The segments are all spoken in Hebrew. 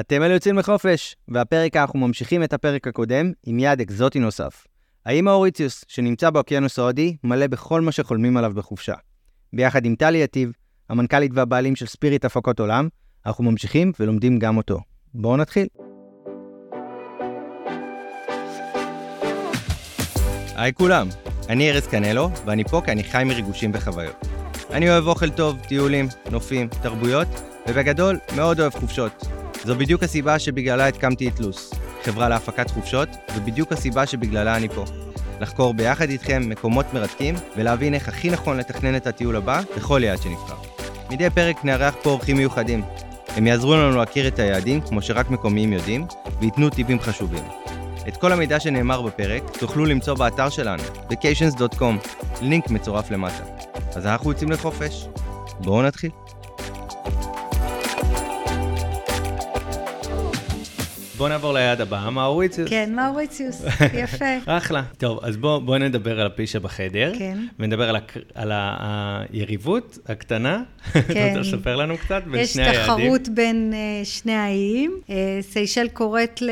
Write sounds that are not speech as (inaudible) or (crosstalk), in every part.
אתם אלה יוצאים לחופש, והפרק אנחנו ממשיכים את הפרק הקודם עם יעד אקזוטי נוסף. האי מאוריציוס, שנמצא באוקיינוס ההודי, מלא בכל מה שחולמים עליו בחופשה. ביחד עם טלי יטיב, המנכ"לית והבעלים של ספיריט הפקות עולם, אנחנו ממשיכים ולומדים גם אותו. בואו נתחיל. היי כולם, אני ארז קנלו, ואני פה כי אני חי מריגושים וחוויות. אני אוהב אוכל טוב, טיולים, נופים, תרבויות, ובגדול, מאוד אוהב חופשות. זו בדיוק הסיבה שבגללה הקמתי את לוס, חברה להפקת חופשות, ובדיוק הסיבה שבגללה אני פה. לחקור ביחד איתכם מקומות מרתקים, ולהבין איך הכי נכון לתכנן את הטיול הבא לכל יעד שנבחר. מדי פרק נארח פה אורחים מיוחדים. הם יעזרו לנו להכיר את היעדים כמו שרק מקומיים יודעים, וייתנו טיפים חשובים. את כל המידע שנאמר בפרק תוכלו למצוא באתר שלנו, vacations.com, לינק מצורף למטה. אז אנחנו יוצאים לחופש. בואו נתחיל. בוא נעבור ליעד הבא, מאוריציוס. כן, מאוריציוס, (laughs) יפה. אחלה. טוב, אז בוא, בוא נדבר על הפיל שבחדר. כן. ונדבר על, הק... על היריבות הקטנה. כן. (laughs) אתה רוצה לספר לנו קצת בין שני היעדים? יש תחרות בין uh, שני האיים. Uh, סיישל קוראת, ל...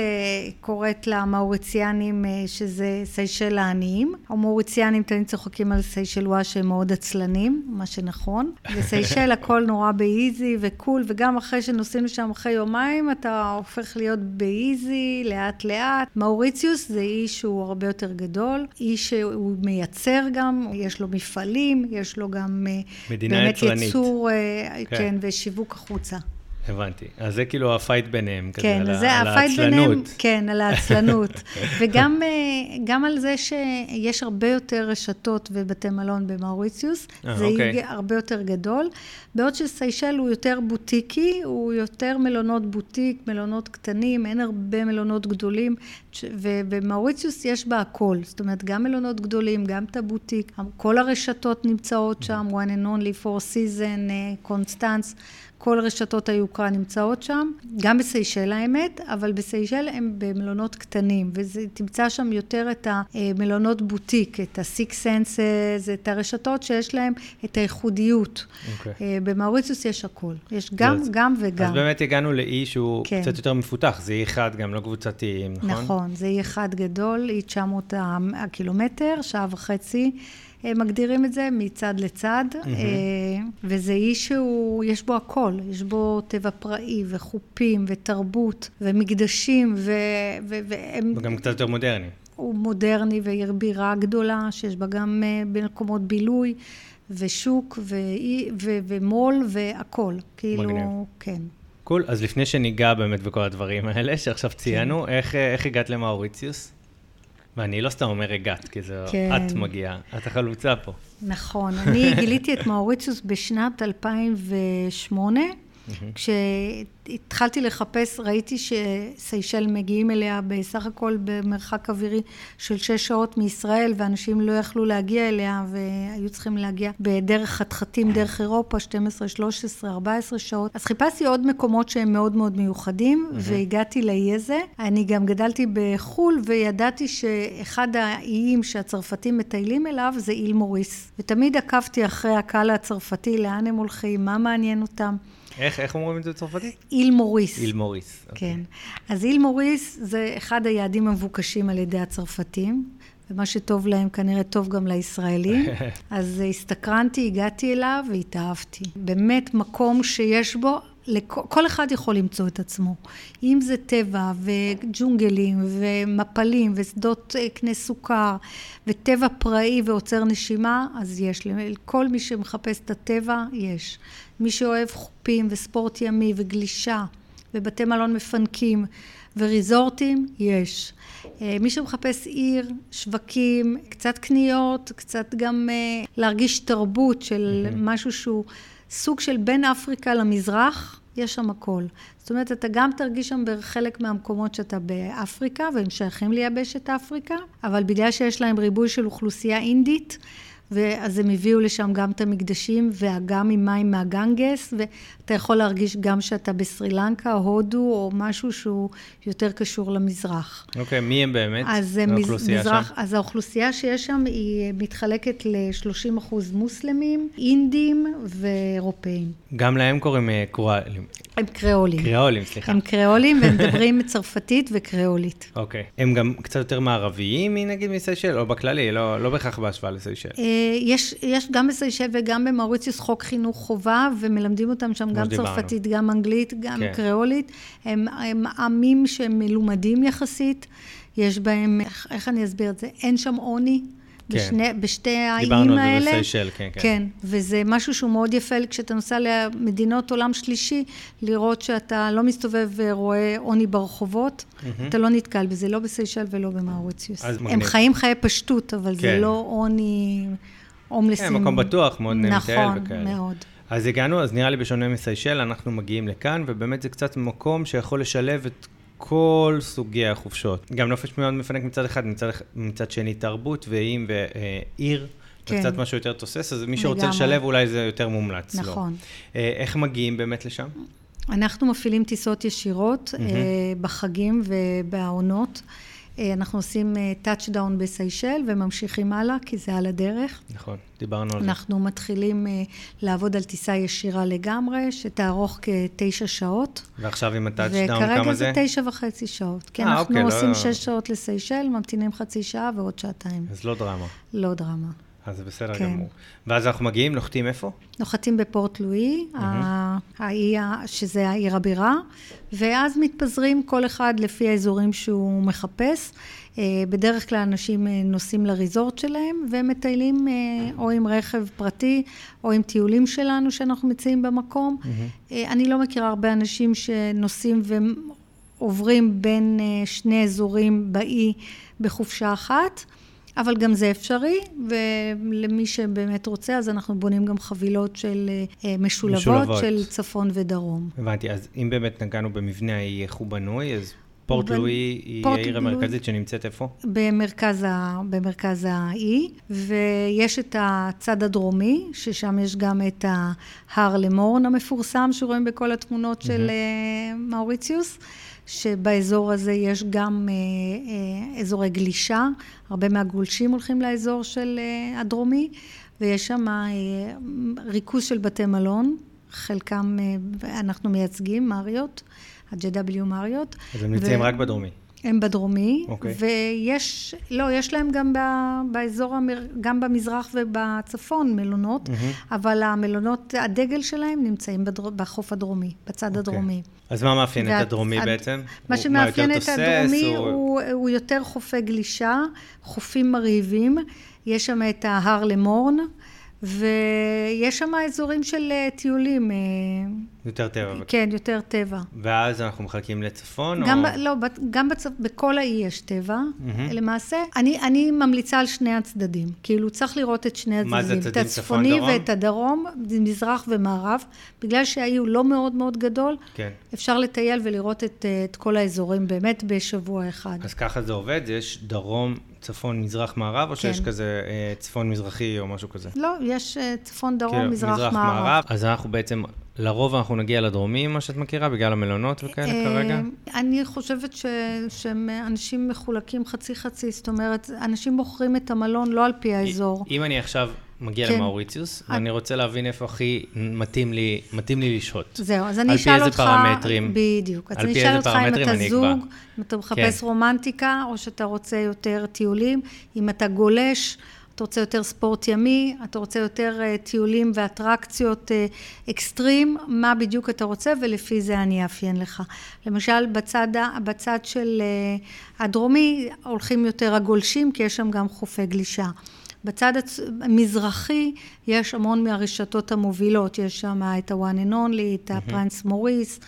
קוראת למאוריציאנים, uh, שזה סיישל העניים. המאוריציאנים תמיד צוחקים על סיישל וואה שהם מאוד עצלנים, מה שנכון. בסיישל (laughs) הכל נורא ב easy ו cool, וגם אחרי שנוסעים לשם אחרי יומיים, אתה הופך להיות ב... ב easy, לאט לאט. מאוריציוס זה אי שהוא הרבה יותר גדול, אי שהוא מייצר גם, יש לו מפעלים, יש לו גם אה, באמת יצרנית. ייצור, אה, כן. כן, ושיווק החוצה. הבנתי. אז זה כאילו ה fight ביניהם, כזה, כן, על, זה על ה fight ביניהם, כן, על העצלנות. (laughs) וגם אה, על זה שיש הרבה יותר רשתות ובתי מלון במאוריציוס, אה, זה אוקיי. הרבה יותר גדול. בעוד שסיישל הוא יותר בוטיקי, הוא יותר מלונות בוטיק, מלונות קטנים, אין הרבה מלונות גדולים, ובמאוריציוס יש בה הכל. זאת אומרת, גם מלונות גדולים, גם את הבוטיק, כל הרשתות נמצאות שם, One&Only, Four Seasons, קונסטנס. כל רשתות היוקרה נמצאות שם, גם בסיישל האמת, אבל בסיישל הם במלונות קטנים, ותמצא שם יותר את המלונות בוטיק, את ה-Six Senses, את הרשתות שיש להם את הייחודיות. Okay. אוקיי. אה, במאוריציוס יש הכל, יש גם, אז, גם וגם. אז באמת הגענו לאי שהוא כן. קצת יותר מפותח, זה אי אחד, גם לא קבוצתי, נכון? נכון, זה אי אחד גדול, אי 900 הקילומטר, שעה וחצי. מגדירים את זה מצד לצד, mm-hmm. וזה איש שהוא, יש בו הכל, יש בו טבע פראי וחופים ותרבות ומקדשים ו... ו... והם... וגם קצת יותר מודרני. הוא מודרני ועיר בירה גדולה, שיש בה גם אה, במקומות בילוי ושוק ו... ו... ומו"ל והכל. כאילו, מגניב. כן. קול, אז לפני שניגע באמת בכל הדברים האלה שעכשיו ציינו, כן. איך, איך הגעת למאוריציוס? ואני לא סתם אומר הגעת, כי זה כן. את מגיעה, את החלוצה פה. נכון, אני גיליתי את מאוריציוס בשנת 2008, כשהתחלתי לחפש, ראיתי שסיישל מגיעים אליה בסך הכל במרחק אווירי של שש שעות מישראל, ואנשים לא יכלו להגיע אליה, והיו צריכים להגיע בדרך חתחתים, דרך אירופה, 12, 13, 14 שעות. אז חיפשתי עוד מקומות שהם מאוד מאוד מיוחדים, והגעתי לאי הזה. אני גם גדלתי בחו"ל, וידעתי שאחד האיים שהצרפתים מטיילים אליו זה איל מוריס. ותמיד עקבתי אחרי הקהל הצרפתי, לאן הם הולכים, מה מעניין אותם. איך, איך אומרים את זה בצרפתית? איל מוריס. איל מוריס. אוקיי. כן. Okay. אז איל מוריס זה אחד היעדים המבוקשים על ידי הצרפתים, ומה שטוב להם כנראה טוב גם לישראלים. (laughs) אז הסתקרנתי, הגעתי אליו והתאהבתי. באמת מקום שיש בו כל אחד יכול למצוא את עצמו. אם זה טבע וג'ונגלים ומפלים ושדות אה, קנה סוכר וטבע פראי ועוצר נשימה, אז יש. לכל מי שמחפש את הטבע, יש. מי שאוהב חופים וספורט ימי וגלישה ובתי מלון מפנקים וריזורטים, יש. אה, מי שמחפש עיר, שווקים, קצת קניות, קצת גם אה, להרגיש תרבות של משהו שהוא סוג של בין אפריקה למזרח, יש שם הכל. זאת אומרת, אתה גם תרגיש שם בחלק מהמקומות שאתה באפריקה, והם שייכים ליבשת אפריקה, אבל בגלל שיש להם ריבוי של אוכלוסייה אינדית, ואז הם הביאו לשם גם את המקדשים והאגם עם מים מהגנגס, ואתה אתה יכול להרגיש גם שאתה בסרי לנקה, הודו, או משהו שהוא יותר קשור למזרח. אוקיי, okay, מי הם באמת? אז האוכלוסייה מזרח, שם? אז האוכלוסייה שיש שם היא מתחלקת ל-30 אחוז מוסלמים, אינדים ואירופאים. גם להם קוראים קרואלים. הם קריאולים. קריאולים, סליחה. הם קריאולים והם מדברים (laughs) צרפתית וקריאולית. אוקיי. Okay. הם גם קצת יותר מערביים, נגיד, מסיישל, או בכללי, לא, לא בהכרח בהשוואה לסיישל. יש, יש גם בסיישל וגם במאוריציוס חוק חינוך חובה, ומלמדים אותם שם גם שדיברנו. צרפתית, גם אנגלית, גם כן. קריאולית. הם, הם עמים שהם מלומדים יחסית. יש בהם, איך, איך אני אסביר את זה? אין שם עוני. כן. בשני, בשתי האיים האלה. דיברנו על זה בסיישל, כן, כן. כן, וזה משהו שהוא מאוד יפה כשאתה נוסע למדינות עולם שלישי, לראות שאתה לא מסתובב ורואה עוני ברחובות, mm-hmm. אתה לא נתקל בזה, לא בסיישל ולא במאוריציוס. הם מגניב. חיים חיי פשטות, אבל כן. זה לא עוני הומלסים. כן, מקום בטוח, מאוד נכון, וכאלה. נכון, מאוד. אז הגענו, אז נראה לי בשונה מסיישל, אנחנו מגיעים לכאן, ובאמת זה קצת מקום שיכול לשלב את כל סוגי החופשות. גם נופש מאוד מפנק מצד אחד, מצד, מצד שני תרבות ואיים ועיר. כן. וקצת משהו יותר תוסס, אז מי שרוצה לשלב אולי זה יותר מומלץ. נכון. לא. איך מגיעים באמת לשם? אנחנו מפעילים טיסות ישירות mm-hmm. בחגים ובעונות. אה, אנחנו עושים touchdown אה, בסיישל וממשיכים הלאה, כי זה על הדרך. נכון, דיברנו על זה. אנחנו מתחילים אה, לעבוד על טיסה ישירה לגמרי, שתארוך כתשע שעות. ועכשיו עם ה touchdown כמה זה? וכרגע זה תשע וחצי שעות. כי אנחנו אוקיי, עושים לא... שש שעות לסיישל, ממתינים חצי שעה ועוד שעתיים. אז לא דרמה. לא דרמה. אז זה בסדר כן. גמור. ואז אנחנו מגיעים, נוחתים איפה? נוחתים בפורט לואי, mm-hmm. האי, שזה העיר הבירה, ואז מתפזרים כל אחד לפי האזורים שהוא מחפש. אה, בדרך כלל אנשים אה, נוסעים לריזורט שלהם ומטיילים אה, או עם רכב פרטי או עם טיולים שלנו שאנחנו מציעים במקום. Mm-hmm. אני לא מכירה הרבה אנשים שנוסעים ועוברים בין שני אזורים באי בחופשה אחת. אבל גם זה אפשרי, ולמי שבאמת רוצה, אז אנחנו בונים גם חבילות של אה, משולבות, משולבות. של צפון ודרום. הבנתי, אז אם באמת נגענו במבנה האי, איך הוא בנוי, אז פורט ב... לואי היא פורט העיר. המרכזית שנמצאת איפה? במרכז, ה... במרכז האי, ויש את הצד הדרומי, ששם יש גם את ההר למורן המפורסם, שרואים בכל התמונות mm-hmm. של uh, מאוריציוס. שבאזור הזה יש גם אה, אה, אזורי גלישה, הרבה מהגולשים הולכים לאזור של אה, הדרומי, ויש שם ריכוז של בתי מלון, חלקם אנחנו מייצגים, מריות, ה-JW מריות. אז הם נמצאים ו... רק בדרומי. הם בדרומי, okay. אוקיי. ויש, לא, יש להם גם ב, באזור, המר, גם במזרח ובצפון מלונות, mm-hmm. אבל המלונות, הדגל שלהם נמצאים בדר, בחוף הדרומי, בצד okay. אוקיי. הדרומי. אז מה מאפיין וה, את הדרומי הד, בעצם? מה שמאפיין את הדרומי הוא, הוא, הוא יותר חופי גלישה, חופים מרהיבים, יש שם את ההר למורן, ויש שם אזורים של אה, טיולים. אה, יותר טבע. כן, יותר טבע. ואז אנחנו מחלקים לצפון? גם, או... לא, גם בצפ... בכל האי יש טבע, mm-hmm. למעשה. אני, אני ממליצה על שני הצדדים. כאילו, צריך לראות את שני הצדדים. מה זה הצדדים? צפון, דרום? את הצפוני ואת הדרום, מזרח ומערב. בגלל שהאי הוא לא מאוד מאוד גדול, כן. אפשר לטייל ולראות את, את כל האזורים באמת בשבוע אחד. אז ככה זה עובד? יש דרום, צפון, מזרח, מערב, או כן. שיש כזה אה, צפון מזרחי או משהו כזה? לא, יש אה, צפון, דרום, כן, מזרח, מזרח, מערב. מערב. אז אנחנו בעצם, לרוב אנחנו נגיע לדרומי, מה שאת מכירה, בגלל המלונות וכאלה אה, כרגע? אני חושבת ש, שאנשים מחולקים חצי-חצי, זאת אומרת, אנשים בוחרים את המלון לא על פי האזור. אם אני עכשיו... מגיע כן. למאוריציוס, ואני רוצה להבין איפה הכי מתאים לי, מתאים לי לשהות. זהו, אז אני אשאל אותך... על פי איזה פרמטרים? בדיוק. אז אני אשאל אותך אם אתה זוג, אם אתה מחפש כן. רומנטיקה, או שאתה רוצה יותר טיולים, אם אתה גולש, אתה רוצה יותר ספורט ימי, אתה רוצה יותר uh, טיולים ואטרקציות uh, אקסטרים, מה בדיוק אתה רוצה, ולפי זה אני אאפיין לך. למשל, בצד, בצד של uh, הדרומי הולכים יותר הגולשים, כי יש שם גם חופי גלישה. בצד המזרחי יש המון מהרשתות המובילות, יש שם את ה-one and only, את הפרנס מוריס,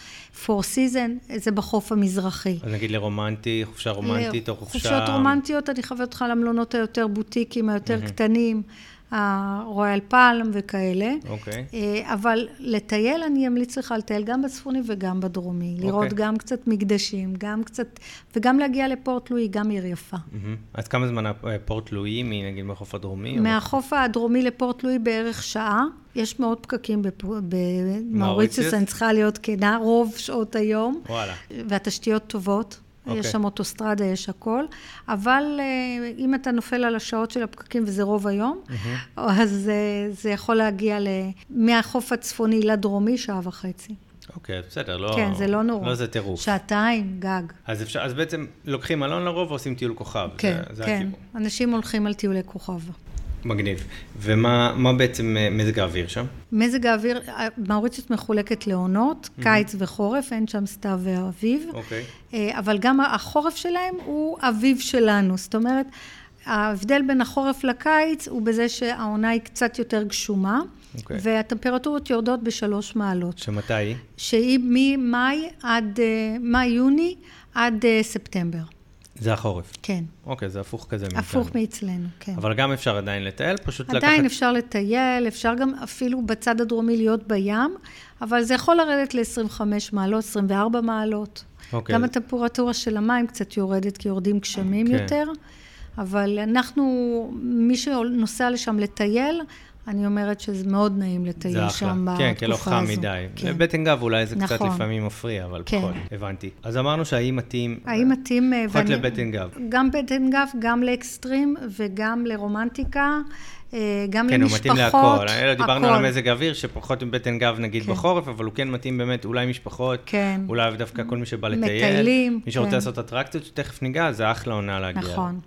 four season, זה בחוף המזרחי. אז נגיד לרומנטי, חופשה רומנטית או חופשה... חופשות רומנטיות, אני חווה אותך למלונות היותר בוטיקים, היותר קטנים. הרויאל פלם וכאלה. אוקיי. אה, אבל לטייל, אני אמליץ לך לטייל גם בצפוני וגם בדרומי. לראות אוקיי. גם קצת מקדשים, גם קצת, וגם להגיע לפורט לואי, גם עיר יפה. מהמם. אז כמה זמן הפורט לואי, נגיד מהחוף הדרומי? או- מהחוף הדרומי לפורט לואי בערך שעה. יש מאוד פקקים? במאוריציוס, אני צריכה להיות כנה, רוב שעות היום. וואלה. והתשתיות טובות. אוקיי. יש שם אוטוסטרדה, יש הכל. אבל אה, אם אתה נופל על השעות של הפקקים, וזה רוב היום, אז אה, זה יכול להגיע ל... מהחוף הצפוני לדרומי, שעה וחצי. אוקיי, בסדר, לא... כן, זה לא נורא. לא זה טירוף. שעתיים, גג. אז אפשר, אז בעצם לוקחים מלון לרוב ועושים טיול כוכב. כן, זה, זה כן. הכיוון. אנשים הולכים על טיולי כוכב. מגניב. ומה מה בעצם אה, מזג האוויר שם? מזג האוויר, מאוריציוס מחולקת לעונות, קיץ וחורף, אין שם סתיו ואביב. אוקיי. אה, אבל גם החורף שלהם הוא אביב שלנו. זאת אומרת, ההבדל בין החורף לקיץ הוא בזה שהעונה היא קצת יותר גשומה, אוקיי. והטמפרטורות יורדות בשלוש מעלות, שמתי היא? שהיא ממאי עד, אה, מאי-יוני עד אה, ספטמבר. זה החורף. כן, אוקיי, זה הפוך כזה מאיתנו. הפוך מאצלנו, כן. אבל גם אפשר עדיין לטייל, פשוט לקחת... עדיין אפשר לטייל, אפשר גם אפילו בצד הדרומי להיות בים, אבל זה יכול לרדת ל-25 מעלות, 24 מעלות. אוקיי. גם הטמפרטורה של המים קצת יורדת, כי יורדים גשמים כן. יותר. אבל אנחנו, מי שנוסע לשם לטייל, אני אומרת שזה מאוד נעים לטייל שם אחלה. בתקופה כן, הזו. כי לא חם מדי. כן. לבטן גב אולי זה קצת נכון. לפעמים מפריע, אבל כן. פחות. הבנתי. אז אמרנו שהאי מתאים... האם מתאים... אה, פחות לבטן גב. גם בטן גב, גם לאקסטרים וגם לרומנטיקה, אה, גם כן, הוא למשפחות. מתאים להכל. אלא דיברנו על הכל. מזג האוויר, שפחות עם בטן גב נגיד כן. בחורף, אבל הוא כן מתאים באמת אולי משפחות, כן. אולי דווקא כל מי שבא לטייל. מטיילים, מי שרוצה כן. לעשות אטרקציות, שתכף ניגע, זה אחלה עונה להגיע. נכון.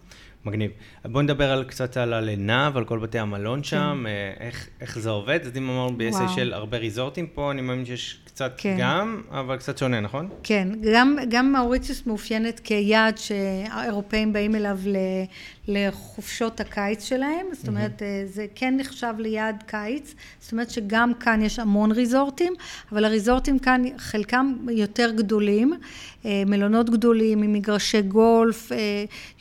מגניב. בואו נדבר על, קצת על הלינה ועל כל בתי המלון כן. שם, אה, איך, איך זה עובד. אז אם אמרנו בסיישל הרבה ריזורטים פה, אני מאמין שיש קצת כן. גם, אבל קצת שונה, נכון? כן, גם, גם מאוריציוס מאופיינת כיעד שהאירופאים באים אליו ל, לחופשות הקיץ שלהם, זאת אומרת, אה, זה כן נחשב ליעד קיץ, זאת אומרת שגם כאן יש המון ריזורטים, אבל הריזורטים כאן, חלקם יותר גדולים, אה, מלונות גדולים עם מגרשי גולף, אה,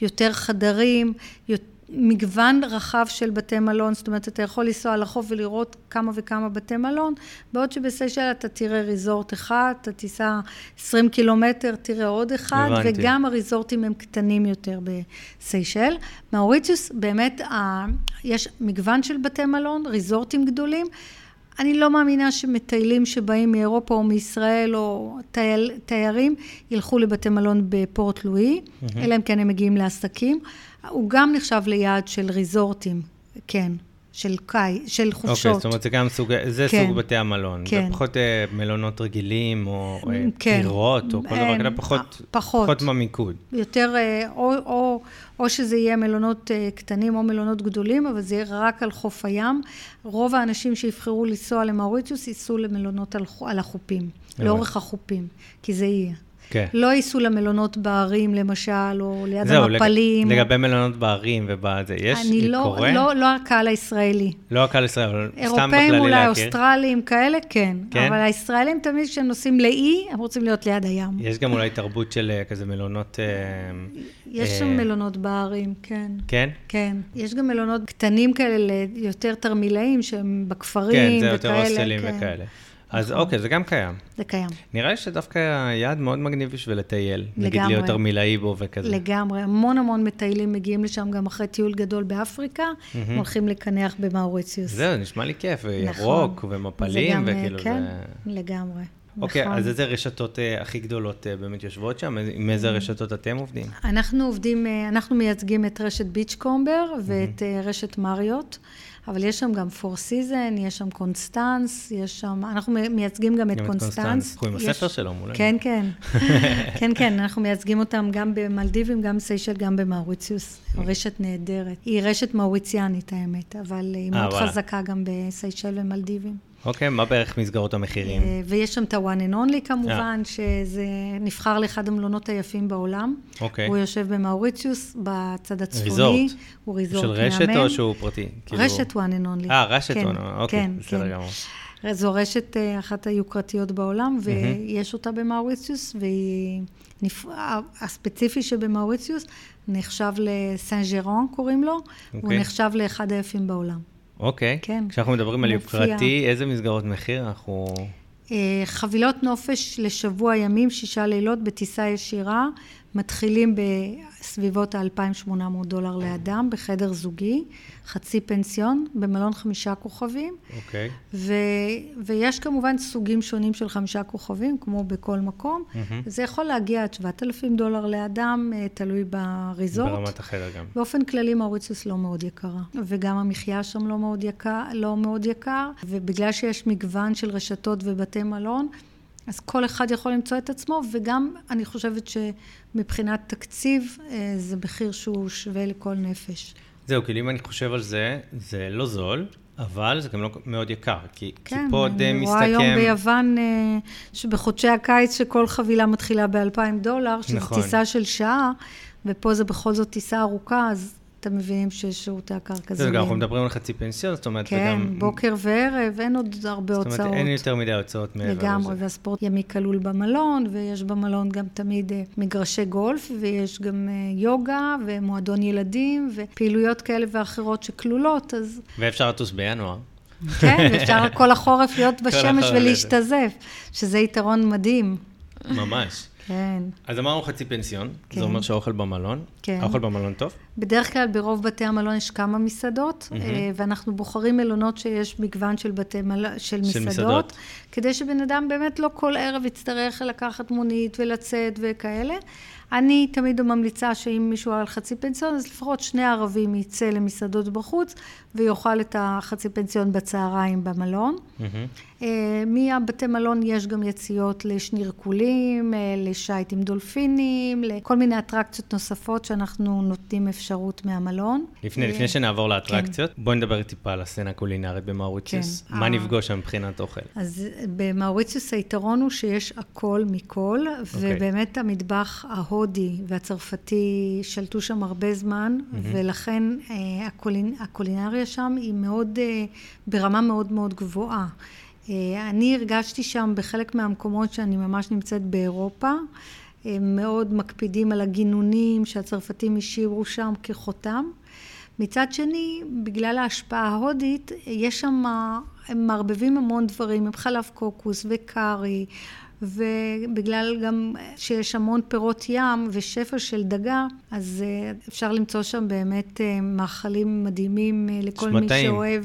יותר חדרים, יותר... מגוון רחב של בתי מלון, זאת אומרת, אתה יכול לנסוע על החוף ולראות כמה וכמה בתי מלון, בעוד שבסיישל אתה תראה ריזורט אחד, אתה תיסע 20 קילומטר, תראה עוד אחד, הבנתי. וגם הריזורטים הם קטנים יותר בסיישל. מאוריציוס, באמת, ה... יש מגוון של בתי מלון, ריזורטים גדולים. אני לא מאמינה שמטיילים שבאים מאירופה או מישראל או טייל, תיירים ילכו לבתי מלון בפורט לואי, אלא אם כן הם מגיעים לעסקים. הוא גם נחשב ליעד של ריזורטים, כן, של קאי, של אוקיי, חופשות. זאת אומרת, זה גם סוג, זה כן. סוג בתי המלון. כן. זה פחות אה, מלונות רגילים, או אה, כן. או כל דבר אה, כזה, פחות, פחות. פחות במיקוד. יותר, אה, או, או, או שזה יהיה מלונות אה, קטנים או מלונות גדולים, אבל זה יהיה רק על חוף הים. רוב האנשים שיבחרו לנסוע למאוריציוס ייסעו למלונות על, על החופים, לאורך החופים, כי זה יהיה. כן. לא ייסעו למלונות בערים, למשל, או ליד זהו, המפלים. לגבי מלונות בערים ובזה, יש, אני לא, קורה? לא, לא הקהל הישראלי. לא הקהל ישראל, אבל סתם אירופאים בכללי אולי, להכיר. אוסטרלים, כאלה, כן. כן? אבל הישראלים תמיד כשהם נוסעים לאי, הם רוצים להיות ליד הים. יש גם אולי תרבות של אה, כזה מלונות... אה, יש אה, שם מלונות בערים, כן. כן? כן. יש גם מלונות קטנים כאלה, יותר תרמילאים, שהם כן, בכפרים זה וכאלה. יותר הוסטלים כן. וכאלה. אז נכון. אוקיי, זה גם קיים. זה קיים. נראה לי שדווקא יעד מאוד מגניב בשביל לטייל. נגיד לגמרי. להיות תרמילאי בו וכזה. לגמרי. המון המון מטיילים מגיעים לשם גם אחרי טיול גדול באפריקה, הם הולכים לקנח במאוריציוס. זהו, נשמע לי כיף, נכון. ירוק זה ומפלים, גם, אה, וכאילו כן, זה... לגמרי. אוקיי, נכון. אז איזה רשתות אה, הכי גדולות אה, באמת יושבות שם? עם איזה רשתות אתם עובדים? אנחנו עובדים, אה, אנחנו מייצגים את רשת Beachcomber ואת אה, רשת מריוט, אבל יש שם גם Four Seasons, יש שם קונסטנס, יש שם, אנחנו מייצגים גם את קונסטנס. אנחנו עם הספר שלו מולנו. כן, כן. (laughs) כן, כן, אנחנו מייצגים אותם גם במלדיבים, גם בסיישל, גם במאוריציוס. רשת נהדרת. היא רשת מאוריציאנית, האמת, אבל היא אה, מאוד. חזקה גם בסיישל ומלדיבים. אוקיי, מה בערך מסגרות המחירים? אה, ויש שם את ה-one and only אה. כמובן, שזה נבחר לאחד המלונות היפים בעולם. אוקיי. הוא יושב במאוריציוס, בצד הצפוני. ריזורט. הוא ריזורט של. רשת או שהוא פרטי? כאילו- רשת one and only. אה, רשת כן, one and- אוקיי, כן, בסדר כן. גמור. זו רשת אה, אחת היוקרתיות בעולם, ויש אותה במאוריציוס, והיא... נפ... הספציפי שבמאוריציוס נחשב לסן ג'רון, קוראים לו, הוא אוקיי. נחשב לאחד היפים בעולם. אוקיי. כן. כשאנחנו מדברים על. יוקרתי, איזה מסגרות מחיר אנחנו... אה, חבילות נופש לשבוע ימים, שישה לילות, בטיסה ישירה, מתחילים בסביבות ה-2,800 דולר לאדם, בחדר זוגי, חצי פנסיון, במלון חמישה כוכבים, אוקיי. ו, ויש כמובן סוגים שונים של חמישה כוכבים, כמו בכל מקום. מהמם. זה יכול להגיע עד 7,000 דולר לאדם, אה, תלוי בריזורט. ברמת החדר גם. באופן כללי מאוריציוס לא מאוד יקרה, וגם המחיה שם לא מאוד יקר, לא מאוד יקר, ובגלל שיש מגוון של רשתות ובתי מלון, אז כל אחד יכול למצוא את עצמו, וגם אני חושבת שמבחינת תקציב, אה, זה מחיר שהוא שווה לכל נפש. זהו, כאילו אם אני חושב על זה, זה לא זול, אבל זה גם לא מאוד יקר, כי, כן, כי פה די אני מסתכם... רואה היום ביוון, אה, שבחודשי הקיץ שכל חבילה מתחילה ב-2,000 דולר, שזו נכון. טיסה של שעה, ופה זה בכל זאת טיסה ארוכה, אז אתם מבינים ששירותי הקרקע זה גם, זולים. אנחנו מדברים על חצי פנסיון, זאת אומרת, כן, וגם... בוקר וערב, אין עוד הרבה זאת הוצאות. אומרת, אין יותר מדי הוצאות מעבר לגמרי, לזה. והספורט ימי כלול במלון, ויש במלון גם תמיד אה, מגרשי גולף, ויש גם אה, יוגה, ומועדון ילדים, ופעילויות כאלה ואחרות שכלולות, אז ואפשר לטוס בינואר. כן, אפשר (laughs) כל החורף להיות בשמש. ולהשתזף, שזה יתרון מדהים. ממש. כן. אז אמרנו חצי פנסיון, כן. זה אומר שהאוכל במלון. כן. האוכל במלון טוב? בדרך כלל ברוב בתי המלון יש כמה מסעדות, אה, ואנחנו בוחרים מלונות שיש מגוון של בתי מל... של מסעדות, מסעדות. כדי שבן אדם באמת לא כל ערב יצטרך לקחת מונית ולצאת וכאלה. אני תמיד ממליצה שאם מישהו על חצי פנסיון, אז לפחות שני ערבים יצא למסעדות בחוץ, ויאכל את החצי פנסיון בצהריים במלון. אה, מהבתי מלון יש גם יציאות לשנירקולים, אה, לשייט עם דולפינים, לכל מיני אטרקציות נוספות שאנחנו נותנים אפשרות מהמלון. לפני, אה, לפני שנעבור לאטרקציות, בואי נדבר טיפה על הסצנה הקולינרית במאוריציוס. כן. מה. נפגוש שם מבחינת אוכל? אז במאוריציוס היתרון הוא שיש הכל מכל, ובאמת המטבח ההודי והצרפתי שלטו שם הרבה זמן, ולכן אה, הקולין, הקולינריה שם היא מאוד, אה, ברמה מאוד מאוד גבוהה. אה, אני הרגשתי שם בחלק מהמקומות שאני ממש נמצאת באירופה. הם מאוד מקפידים על הגינונים שהצרפתים השאירו שם כחותם. מצד שני, בגלל ההשפעה ההודית, יש שם, הם מערבבים המון דברים, עם חלב קוקוס וקארי, ובגלל גם שיש המון פירות ים ושפע של דגה, אז אה, אפשר למצוא שם באמת אה, מאכלים מדהימים אה, לכל נשמע מי. שאוהב,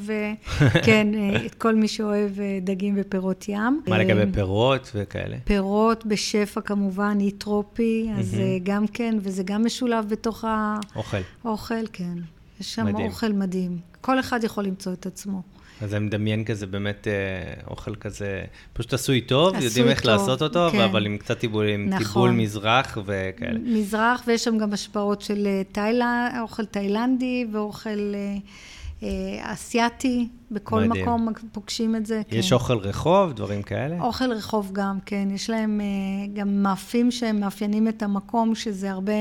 (laughs) כן, את כל מי שאוהב דגים ופירות ים. מה לגבי פירות וכאלה? פירות בשפע כמובן, אי טרופי, אז אה, גם כן, וזה גם משולב בתוך אוכל. האוכל, כן. יש שם מדהים. אוכל מדהים. כל אחד יכול למצוא את עצמו. אז אני מדמיין כזה באמת אה, אוכל כזה, פשוט עשוי טוב, עשוי יודעים איך טוב, לעשות אותו, כן. אבל עם קצת טיבול, עם נכון. טיבול מזרח וכאלה. מזרח, ויש שם גם השפעות של אה, תאילנד, אוכל תאילנדי ואוכל אה, אה, אסיאתי. בכל מדהים. מקום פוגשים את זה. יש כן. אוכל רחוב, דברים כאלה? אוכל רחוב גם, כן. יש להם אה, גם מאפים שהם מאפיינים את המקום, שזה הרבה,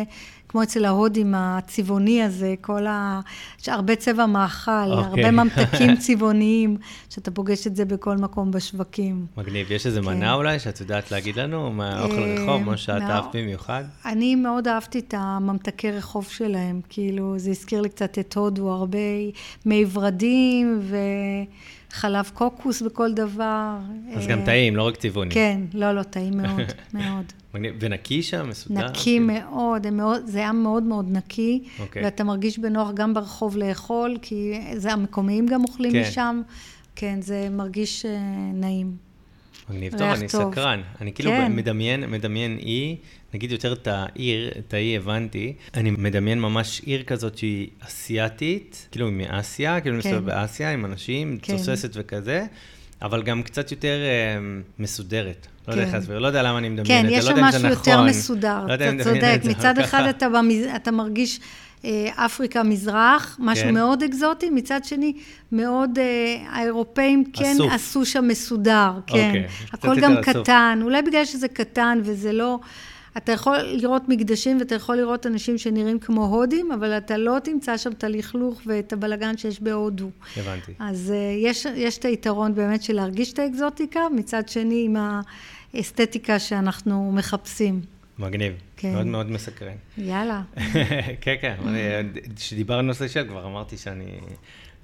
כמו אצל ההודים הצבעוני הזה, כל ה... יש הרבה צבע מאכל, אוקיי. הרבה ממתקים צבעוניים, שאתה פוגש את זה בכל מקום בשווקים. מגניב. יש איזה כן. מנה אולי שאת יודעת להגיד לנו, מהאוכל אה, רחוב, מה שאת מה- אהבת במיוחד? אני מאוד אהבתי את הממתקי רחוב שלהם, כאילו, זה הזכיר לי קצת את הודו, הרבה מי ורדים וחלב קוקוס בכל דבר. אז אה, גם טעים, לא רק צבעוני. כן, לא, לא, טעים מאוד, (laughs) מאוד. ונקי שם, מסודר? נקי? מאוד, הם מאוד, זה היה מאוד מאוד נקי, אוקיי. ואתה מרגיש בנוח גם ברחוב לאכול, כי זה המקומיים גם אוכלים כן. משם. כן, זה מרגיש אה, נעים. מגניב. טוב, אני טוב. סקרן. אני כאילו כן. מדמיין, מדמיין אי, נגיד יותר את העיר, את האי הבנתי, אני מדמיין ממש עיר כזאת שהיא אסיאתית, כאילו מאסיה, כאילו כן. מסתובב באסיה עם אנשים, כן. תוססת וכזה, אבל גם קצת יותר אה, מסודרת. לא יודע איך כן. להסביר, לא יודע למה אני מדמיין כן, את זה, יש לא שם יודע אם זה משהו נכון. יותר מסודר, לא יודע אם אתה אני מדמיין צודק. את זה, מצד אחד ככה. אתה, במז... אתה מרגיש אפריקה מזרח, משהו כן. מאוד אקזוטי, מצד שני, מאוד, אה, האירופאים כן אסוף. עשו שם מסודר, כן. אוקיי, הכל גם אסוף. קטן, אולי בגלל שזה קטן וזה לא... אתה יכול לראות מקדשים ואתה יכול לראות אנשים שנראים כמו הודים, אבל אתה לא תמצא שם את הלכלוך ואת הבלגן שיש בהודו. הבנתי. אז אה, יש, יש את היתרון באמת של להרגיש את האקזוטיקה, מצד שני עם האסתטיקה שאנחנו מחפשים. מגניב. כן. מאוד מאוד מסקרן. יאללה. (laughs) כן, כן, אני- כשדיברנו על נושא של כבר אמרתי שאני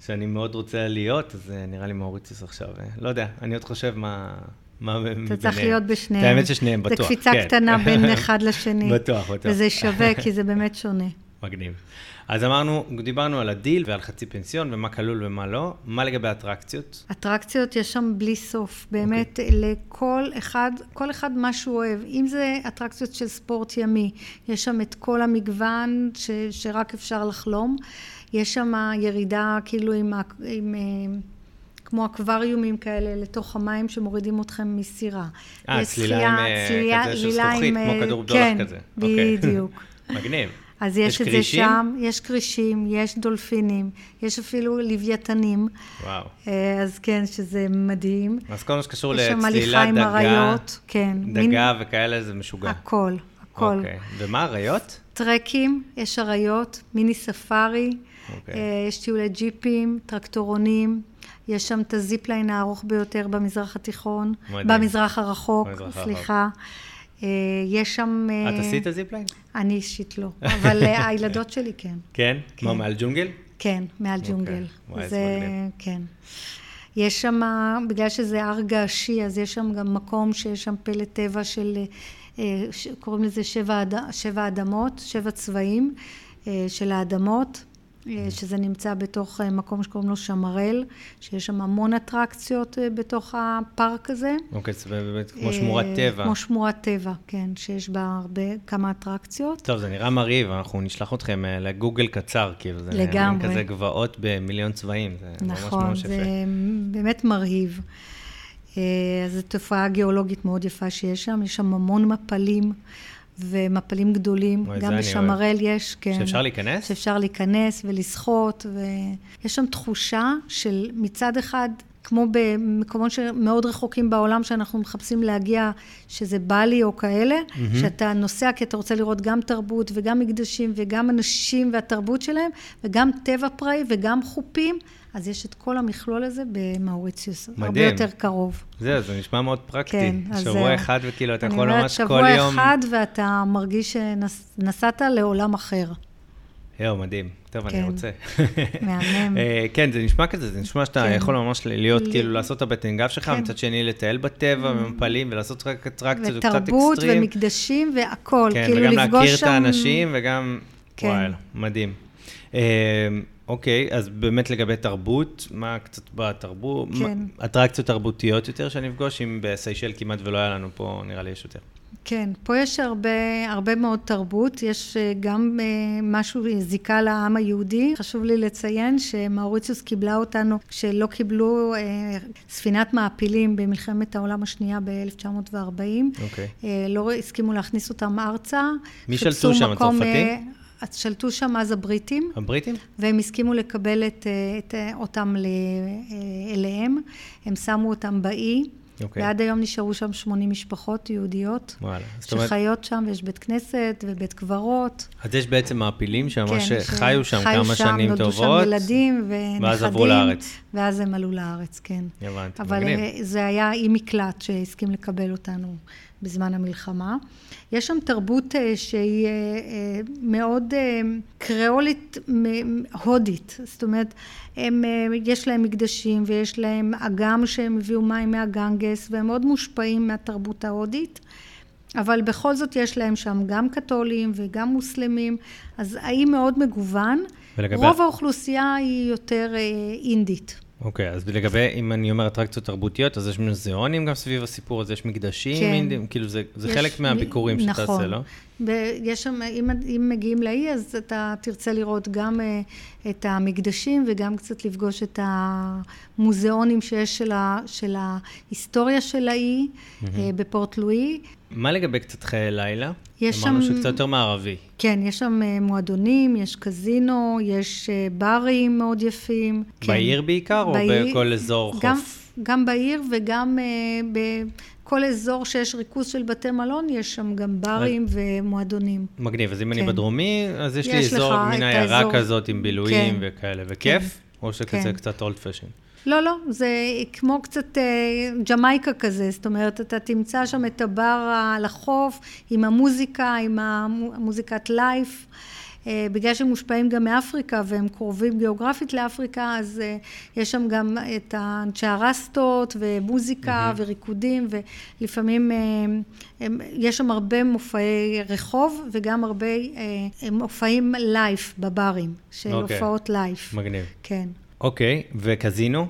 שאני מאוד רוצה להיות, אז אה, נראה לי מאוריציוס עכשיו. אה, לא יודע, אני עוד חושב מה... מה ביניהם. אתה צריך להיות בשניהם. האמת ששניהם, בטוח. זה קפיצה כן. קטנה בין אחד (laughs) לשני. בטוח, בטוח. וזה שווה, כי זה באמת שונה. מגניב. אז אמרנו, דיברנו על הדיל ועל חצי פנסיון ומה כלול ומה לא. מה לגבי אטרקציות? אטרקציות יש שם בלי סוף. באמת, okay. אוקיי. לכל אחד, כל אחד מה שהוא אוהב. אם זה אטרקציות של ספורט ימי, יש שם את כל המגוון ש, שרק אפשר לחלום. יש שם ירידה כאילו עם... עם אה, כמו אקווריומים כאלה לתוך המים שמורידים אתכם מסירה. אה, צלילה עם אה, צלילה, כזה של זכוכית, כמו אה, כדור בדולח כן, כזה. כן, בדיוק. (laughs) מגניב. אז יש, יש את כרישים? זה שם, יש כרישים, יש דולפינים, יש אפילו לוויתנים. וואו. אז כן, שזה מדהים. אז כל מה שקשור לצלילה, דגה, אריות, כן. דגה מין... וכאלה זה משוגע. הכל, הכל. אוקיי. ומה אריות? טרקים, יש אריות, מיני ספארי, אוקיי. יש טיולי ג'יפים, טרקטורונים. יש שם את הזיפליין הארוך ביותר במזרח התיכון, מדהים. במזרח הרחוק, במזרח סליחה. אה, יש שם... אה, את עשית זיפליין? אני אישית לא, (laughs) אבל אה, הילדות שלי כן. כן? כן. מה, מעל ג'ונגל? כן, מעל אוקיי. ג'ונגל. זה כן. יש שם, בגלל שזה הר געשי, אז יש שם גם מקום שיש שם פלא טבע של, קוראים לזה שבע, שבע אדמות, שבע צבעים של האדמות. אה, שזה נמצא בתוך אה, מקום שקוראים לו שמרל, שיש שם המון אטרקציות אה, בתוך הפארק הזה. אוקיי, זה באמת כמו שמורת טבע. כמו שמורת טבע, כן, שיש בה הרבה, כמה אטרקציות. טוב, זה נראה מרהיב, אנחנו נשלח אתכם לגוגל קצר, כאילו, זה לגמרי. כזה גבעות במיליון צבעים, זה נכון, ממש ממש יפה. נכון, זה באמת מרהיב. אז זו תופעה גיאולוגית מאוד יפה שיש שם, יש שם המון מפלים. ומפלים גדולים, גם בשמרל יש, כן. שאפשר להיכנס? שאפשר להיכנס ולשחות, ויש שם תחושה של מצד אחד, כמו במקומות שמאוד רחוקים בעולם שאנחנו מחפשים להגיע, שזה בלי או כאלה, mm-hmm. שאתה נוסע כי אתה רוצה לראות גם תרבות וגם מקדשים וגם אנשים והתרבות שלהם, וגם טבע פראי וגם חופים. אז יש את כל המכלול הזה במאוריציוס, מדהים. הרבה יותר קרוב. זהו, זה נשמע מאוד פרקטי. כן, אז... שבוע אחד וכאילו, אתה יכול ממש כל יום... אני אומרת, שבוע אחד ואתה מרגיש שנסעת לעולם אחר. יואו, מדהים. טוב, כן. אני רוצה. (laughs) מהמם. אה, כן, זה נשמע כזה, זה נשמע שאתה כן. יכול ממש להיות, ל... כאילו, לעשות את הבטן גב שלך, כן. מצד שני לטייל בטבע ומפלים, ולעשות רק אטרקציות קצת אקסטרים. ותרבות ומקדשים והכול, כן, כאילו לפגוש שם... כן, וגם להכיר את האנשים, וגם... כן. וואלה, מדהים. אה, אוקיי, אז באמת לגבי תרבות, מה קצת בתרבות? כן. אטרקציות תרבותיות יותר שאני אפגוש, אם בסיישל כמעט ולא היה לנו פה, נראה לי יש יותר. כן, פה יש הרבה, הרבה מאוד תרבות, יש אה, גם אה, משהו, זיקה לעם היהודי. חשוב לי לציין שמאוריציוס קיבלה אותנו כשלא קיבלו אה, ספינת מעפילים במלחמת העולם השנייה ב-1940. אוקיי. לא הסכימו להכניס אותם ארצה. מי שלטו שם, הצרפתים? שלטו שם אז הבריטים. הבריטים? והם הסכימו לקבל את, את, אותם אליהם. הם שמו אותם באי. Okay. אוקיי. ועד היום נשארו שם 80 משפחות יהודיות. וואלה. שחיות שם, ויש בית כנסת ובית קברות. אז יש בעצם מעפילים שממש כן, חיו שם כמה שם, שנים טובות. חיו שם, נולדו שם ילדים ונכדים. ואז עברו לארץ. ואז הם עלו לארץ, כן. הבנתי, אבל מגניב. אבל זה היה אי מקלט שהסכים לקבל אותנו בזמן המלחמה. יש שם תרבות אה, שהיא אה, אה, מאוד קריאולית הודית, זאת אומרת, הם, יש להם מקדשים ויש להם אגם שהם הביאו מים מהגנגס והם מאוד מושפעים מהתרבות ההודית. אבל בכל זאת יש להם שם גם קתולים וגם מוסלמים, אז האי מאוד מגוון. ולגבי... רוב האוכלוסייה היא יותר אינדית. אוקיי, אז לגבי, אם אני אומר אטרקציות תרבותיות, אז יש מוזיאונים גם סביב הסיפור הזה, יש מקדשים, כן. אינדים, כאילו זה, זה יש, חלק מהביקורים שאתה נכון. עושה, לא? יש שם, אם, אם מגיעים לאי, אז אתה תרצה לראות גם uh, את המקדשים וגם קצת לפגוש את המוזיאונים שיש של, ה, של ההיסטוריה של האי mm-hmm. uh, בפורט לואי. מה לגבי קצת חיי לילה? יש אמרנו שם... אמרנו שקצת יותר מערבי. כן, יש שם uh, מועדונים, יש קזינו, יש uh, ברים מאוד יפים. בעיר כן. בעיקר, בעיר, או בכל אזור גם, חוף? גם בעיר וגם uh, בכל אזור שיש ריכוז של בתי מלון, יש שם גם ברים ומועדונים. מגניב, אז אם כן. אני בדרומי, אז יש, יש לי אזור, מין עיירה. כזאת עם בילויים כן. וכאלה, וכיף? כן. או שכזה כן. קצת אולד פשן? לא, לא, זה כמו קצת אה, ג'מייקה כזה, זאת אומרת, אתה תמצא שם את הבר על החוף, עם המוזיקה, עם המוזיקת לייף. אה, בגלל שהם מושפעים גם מאפריקה והם קרובים גיאוגרפית לאפריקה, אז אה, יש שם גם את אנשי הרסטות ומוזיקה mm-hmm. וריקודים, ולפעמים אה, הם, יש שם הרבה מופעי רחוב וגם הרבה מופעים לייף בברים, של okay. אוקיי. הופעות לייף. מגניב. כן. אוקיי, okay. וקזינו?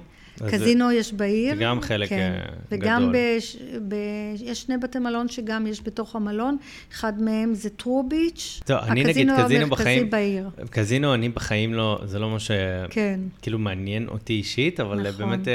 קזינו יש בעיר. זה גם חלק כן. גדול. וגם בש, ב, יש שני בתי מלון שגם יש בתוך המלון, אחד מהם זה טרו ביץ'. טוב, אני נגיד קזינו בחיים... בעיר. קזינו, אני בחיים לא, זה לא מה ש... כן. כאילו מעניין אותי אישית, אבל נכון. באמת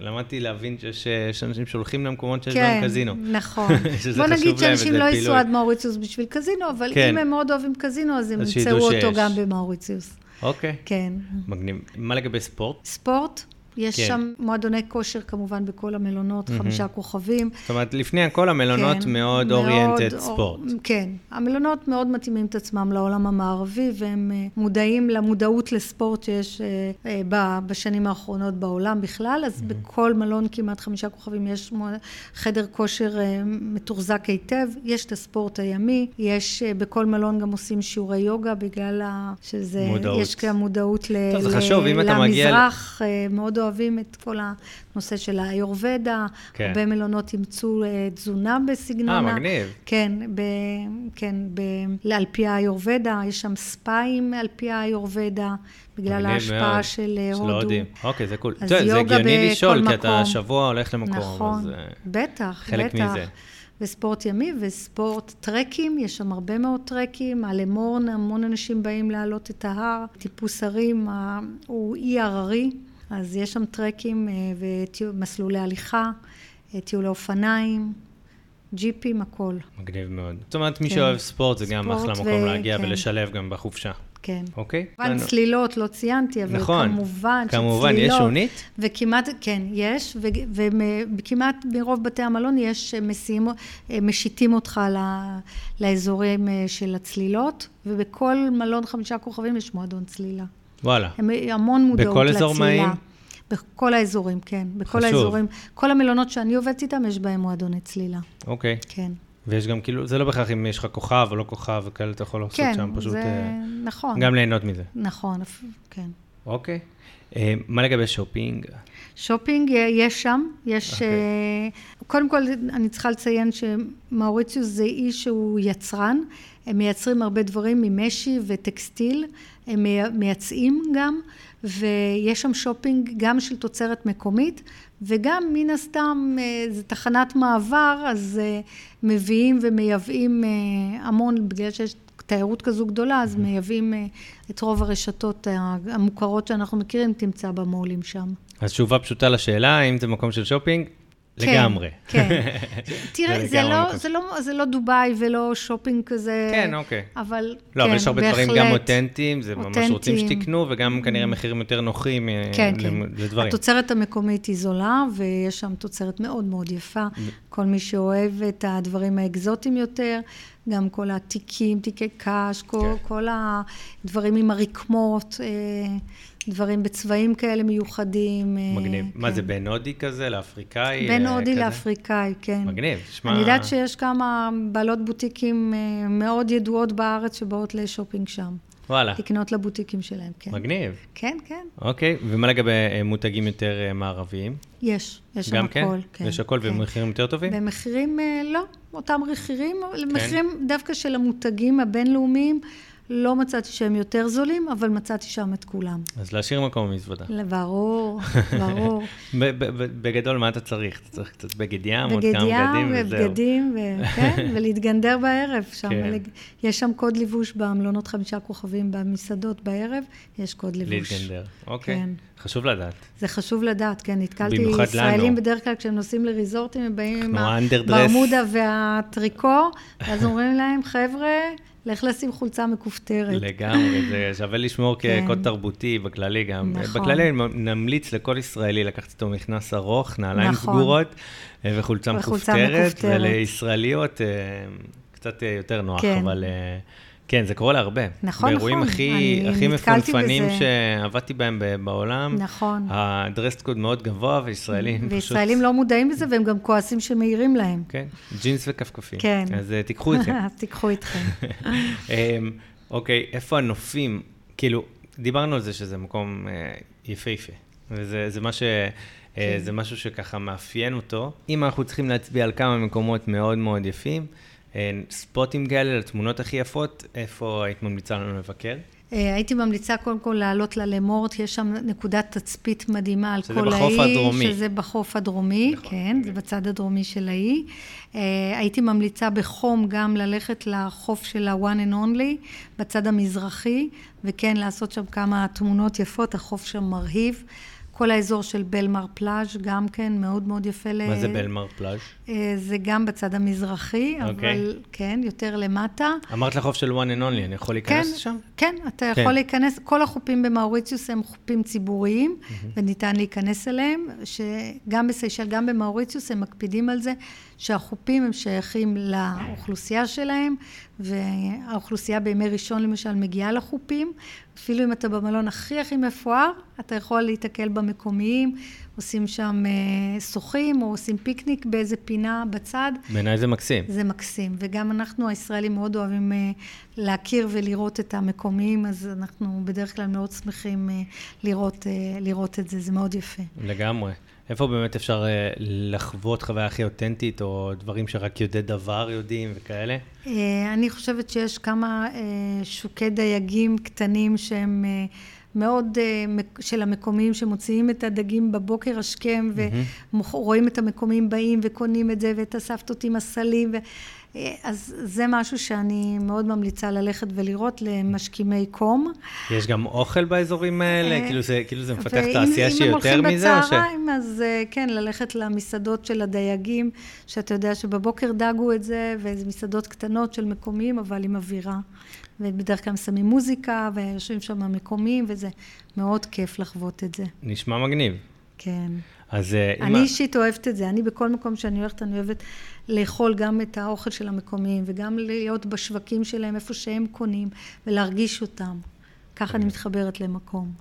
למדתי להבין שיש אנשים שהולכים למקומות שיש כן, בהם קזינו. נכון. (laughs) בוא נגיד שאנשים לא ייסעו עד מאוריציוס בשביל קזינו, אבל כן. אם הם מאוד אוהבים קזינו, אז הם ימצאו אותו גם במאוריציוס. אוקיי. כן. מגניב. מה לגבי ספורט? ספורט? יש כן. שם מועדוני כושר כמובן בכל המלונות, mm-hmm. חמישה כוכבים. זאת אומרת, לפני הכל המלונות כן, מאוד אוריינטד ספורט. כן, המלונות מאוד מתאימים את עצמם לעולם המערבי, והם uh, מודעים למודעות לספורט שיש uh, uh, בשנים האחרונות בעולם בכלל, אז mm-hmm. בכל מלון כמעט חמישה כוכבים יש חדר כושר uh, מתוחזק היטב, יש את הספורט הימי, יש uh, בכל מלון גם עושים שיעורי יוגה בגלל ה... שזה... מודעות. יש גם מודעות ל... טוב, זה חשוב, אם אתה מגיע... למזרח, uh, מאוד אוהבים את כל הנושא של האיורבדה, כן. הרבה מלונות אימצו אה, תזונה בסגנונה. אה, מגניב. כן, ב, כן, ב, על פי האיורבדה, יש שם ספיים על פי האיורבדה, בגלל ההשפעה מאוד. של אה, הודו. של הודים. אוקיי, זה קול. זה, הגיוני לשאול, מקום. כי אתה שבוע הולך למקום. נכון, אז, בטח, חלק בטח. מזה. וספורט ימי וספורט טרקים, יש שם הרבה מאוד טרקים, על אמורן המון אנשים באים לעלות את ההר, טיפוס הרים הוא אי הררי, אז יש שם טרקים אה, ומסלולי הליכה, אה, טיולי אופניים, ג'יפים, הכל. מגניב מאוד. זאת אומרת, מי כן. שאוהב ספורט, זה גם אחלה מקום ו... להגיע כן. ולשלב גם בחופשה. כן. אוקיי? כמובן צלילות, לא ציינתי, אבל נכון, כמובן כמובן, שצלילות... יש שונית? וכמעט, כן, יש, וכמעט ברוב בתי המלון יש מסיעים, משיתים אותך לאזורים אה, של הצלילות, ובכל מלון חמישה כוכבים יש מועדון צלילה. וואלה. הם המון מודעות לצלילה. בכל אזור מים? בכל האזורים, כן. בכל חשוב. האזורים. כל המלונות שאני עובדת איתם, יש בהם מועדוני צלילה. אוקיי. כן. ויש גם כאילו, זה לא בהכרח אם יש לך כוכב או לא כוכב וכאלה, אתה יכול לעשות כן, שם פשוט... כן, זה אה, נכון. גם ליהנות מזה. נכון, כן. אוקיי. אה, מה לגבי שופינג? שופינג יש שם, יש... Okay. אוקיי. אה, קודם כל, אני צריכה לציין שמאוריציוס זה אי שהוא יצרן. הם מייצרים הרבה דברים ממשי וטקסטיל, הם מייצאים גם, ויש שם שופינג גם של תוצרת מקומית, וגם מן הסתם אה, זה תחנת מעבר, אז אה, מביאים ומייבאים אה, המון, בגלל שיש תיירות כזו גדולה, אז מייבאים את רוב הרשתות המוכרות שאנחנו מכירים, תמצא במו"לים שם. אז תשובה פשוטה לשאלה, האם זה מקום של שופינג? כן, לגמרי. כן. (laughs) תראה, זה, לא, זה, לא, זה לא דובאי ולא שופינג כזה, כן, אוקיי. אבל לא, כן, אבל יש הרבה בהחלט. דברים גם אותנטיים, זה. ממש רוצים שתקנו, וגם כנראה מחירים יותר נוחים כן, כן. לדברים. התוצרת המקומית היא זולה, ויש שם תוצרת מאוד מאוד יפה. כל מי שאוהב את הדברים האקזוטיים יותר, גם כל התיקים, תיקי קש, כל, כן. כל הדברים עם הרקמות. אה, דברים בצבעים כאלה מיוחדים. אה, מגניב. כן. מה זה, בין הודי כזה, לאפריקאי? בין אה, הודי לאפריקאי, כן. מגניב, תשמע... אני יודעת שיש כמה בעלות בוטיקים אה, מאוד ידועות בארץ שבאות לשופינג שם. וואלה. לקנות לבוטיקים שלהם, כן. מגניב. כן, כן. אוקיי, ומה לגבי מותגים יותר מערביים? יש, יש שם גם הכל. כן? כן. יש הכל כן. במחירים יותר טובים? במחירים, לא, אותם מחירים, כן. מחירים דווקא של המותגים הבינלאומיים. לא מצאתי שהם יותר זולים, אבל מצאתי שם את כולם. אז להשאיר מקום במזוודה. ברור, ברור. (laughs) בגדול, מה אתה צריך? אתה צריך קצת בגד ים, עוד כמה בגדים וזהו. בגד ים, (laughs) כן, ולהתגנדר בערב. שם, כן. יש שם קוד לבוש במלונות חמישה כוכבים במסעדות בערב, יש קוד לבוש. להתגנדר, אוקיי. כן. חשוב לדעת. זה חשוב לדעת, כן. נתקלתי ישראלים לנו. בדרך כלל כשהם נוסעים לריזורטים, הם באים עם הברמודה והטריקו, אז אומרים להם, חבר'ה, לך לשים חולצה מכופתרת. לגמרי, זה שווה לשמור כן. כקוד תרבותי בכללי גם. נכון. בכללי נמליץ לכל ישראלי לקחת איתו מכנס ארוך, נעליים נכון. סגורות אה, וחולצה מכופתרת, ולישראליות אה, קצת יותר נוח, כן. אבל... אה, כן, זה קורה להרבה. נכון, באירועים נכון. הכי, הכי מפונפנים שעבדתי בהם בעולם. נכון. הדרסט קוד מאוד גבוה, וישראלים פשוט... וישראלים לא מודעים לזה, והם גם כועסים שמעירים להם. כן, ג'ינס וכפכפים. כן. אז uh, (laughs) תיקחו איתכם. תיקחו (laughs) איתכם. אמ, אוקיי, איפה הנופים? כאילו, דיברנו על זה שזה מקום אה, יפהפה, וזה מה ש... אה, כן. זה משהו שככה מאפיין אותו. אם אנחנו צריכים להצביע על כמה מקומות מאוד מאוד יפים, אה, ספוטים כאלה לתמונות הכי יפות, איפה היית ממליצה לנו לבקר? אה, הייתי ממליצה קודם כל לעלות ללמורט, יש שם נקודת תצפית מדהימה על כל האי. שזה בחוף הדרומי. שזה בחוף הדרומי, נכון, כן, זה בצד הדרומי של האי. אה, הייתי ממליצה בחום גם ללכת לחוף של ה-one and only, בצד המזרחי, וכן לעשות שם כמה תמונות יפות, החוף שם מרהיב. כל האזור של בלמר פלאז' גם כן מאוד מאוד יפה. מה ל... זה בלמר פלאז'? אה, זה גם בצד המזרחי, okay. אוקיי. אבל כן, יותר למטה. אמרת לחוף של one and only, אני יכול להיכנס כן, לשם? כן, אתה יכול כן. להיכנס, כל החופים במאוריציוס הם חופים ציבוריים, mm-hmm. וניתן להיכנס אליהם, שגם בסיישל, גם במאוריציוס, הם מקפידים על זה, שהחופים הם שייכים לאוכלוסייה שלהם, והאוכלוסייה בימי ראשון למשל מגיעה לחופים, אפילו אם אתה במלון הכי הכי מפואר, אתה יכול להיתקל במקומיים, עושים שם אה, שוחים או עושים פיקניק באיזה פינה בצד. בעיניי זה מקסים. זה מקסים, וגם אנחנו הישראלים מאוד אוהבים אה, להכיר ולראות את המקומיים, אז אנחנו בדרך כלל מאוד שמחים אה, לראות, לראות את זה, זה מאוד יפה. לגמרי. איפה באמת אפשר לחוות חוויה הכי אותנטית, או דברים שרק יודעי דבר יודעים וכאלה? אני חושבת שיש כמה שוקי דייגים קטנים שהם... מאוד של המקומיים שמוציאים את הדגים בבוקר השכם. ורואים את המקומיים באים וקונים את זה ואת הסבתות עם הסלים. ו... אה, אז זה משהו שאני מאוד ממליצה ללכת ולראות למשכימי קום. יש גם אוכל באזורים האלה? אה, כאילו זה, כאילו זה מפתח תעשייה שהיא יותר מזה? אם הם הולכים בצהריים, אז כן, ללכת למסעדות של הדייגים, שאתה יודע שבבוקר דגו את זה, וזה מסעדות קטנות של מקומיים, אבל עם אווירה. ובדרך כלל שמים מוזיקה, ויושבים שם מקומיים, וזה מאוד כיף לחוות את זה. נשמע מגניב. כן. אז אה, אני אימא... אישית אוהבת את זה. אני בכל מקום שאני הולכת, אני אוהבת לאכול גם את האוכל של המקומיים, וגם להיות בשווקים שלהם, איפה שהם קונים, ולהרגיש אותם. ככה אני מתחברת למקום.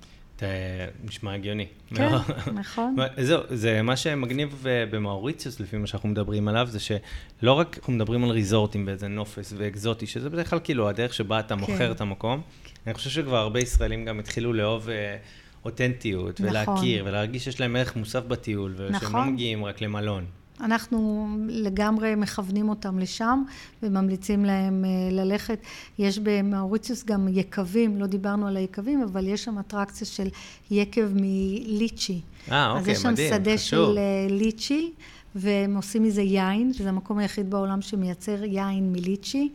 נשמע הגיוני. כן, נכון. זהו, זה מה שמגניב אה, במאוריציוס, לפי מה שאנחנו מדברים עליו, זה שלא רק אנחנו מדברים על ריזורטים באיזה נופס ואקזוטי, שזה בדרך כלל כאילו הדרך שבה אתה כן. מוכר את המקום. אני חושב שכבר הרבה ישראלים גם התחילו לאהוב אה, אותנטיות, נכון. ולהכיר, ולהרגיש שיש להם ערך מוסף בטיול, ושהם לא נכון. לא מגיעים רק למלון. אנחנו לגמרי מכוונים אותם לשם וממליצים להם אה, ללכת. יש במאוריציוס גם יקבים, לא דיברנו על היקבים, אבל יש שם אטרקציה של יקב מליצ'י. אה, אוקיי, מדהים, חשוב. אז יש שם שדה של אה, ליצ'י, והם עושים מזה יין, שזה המקום היחיד בעולם שמייצר יין מליצ'י.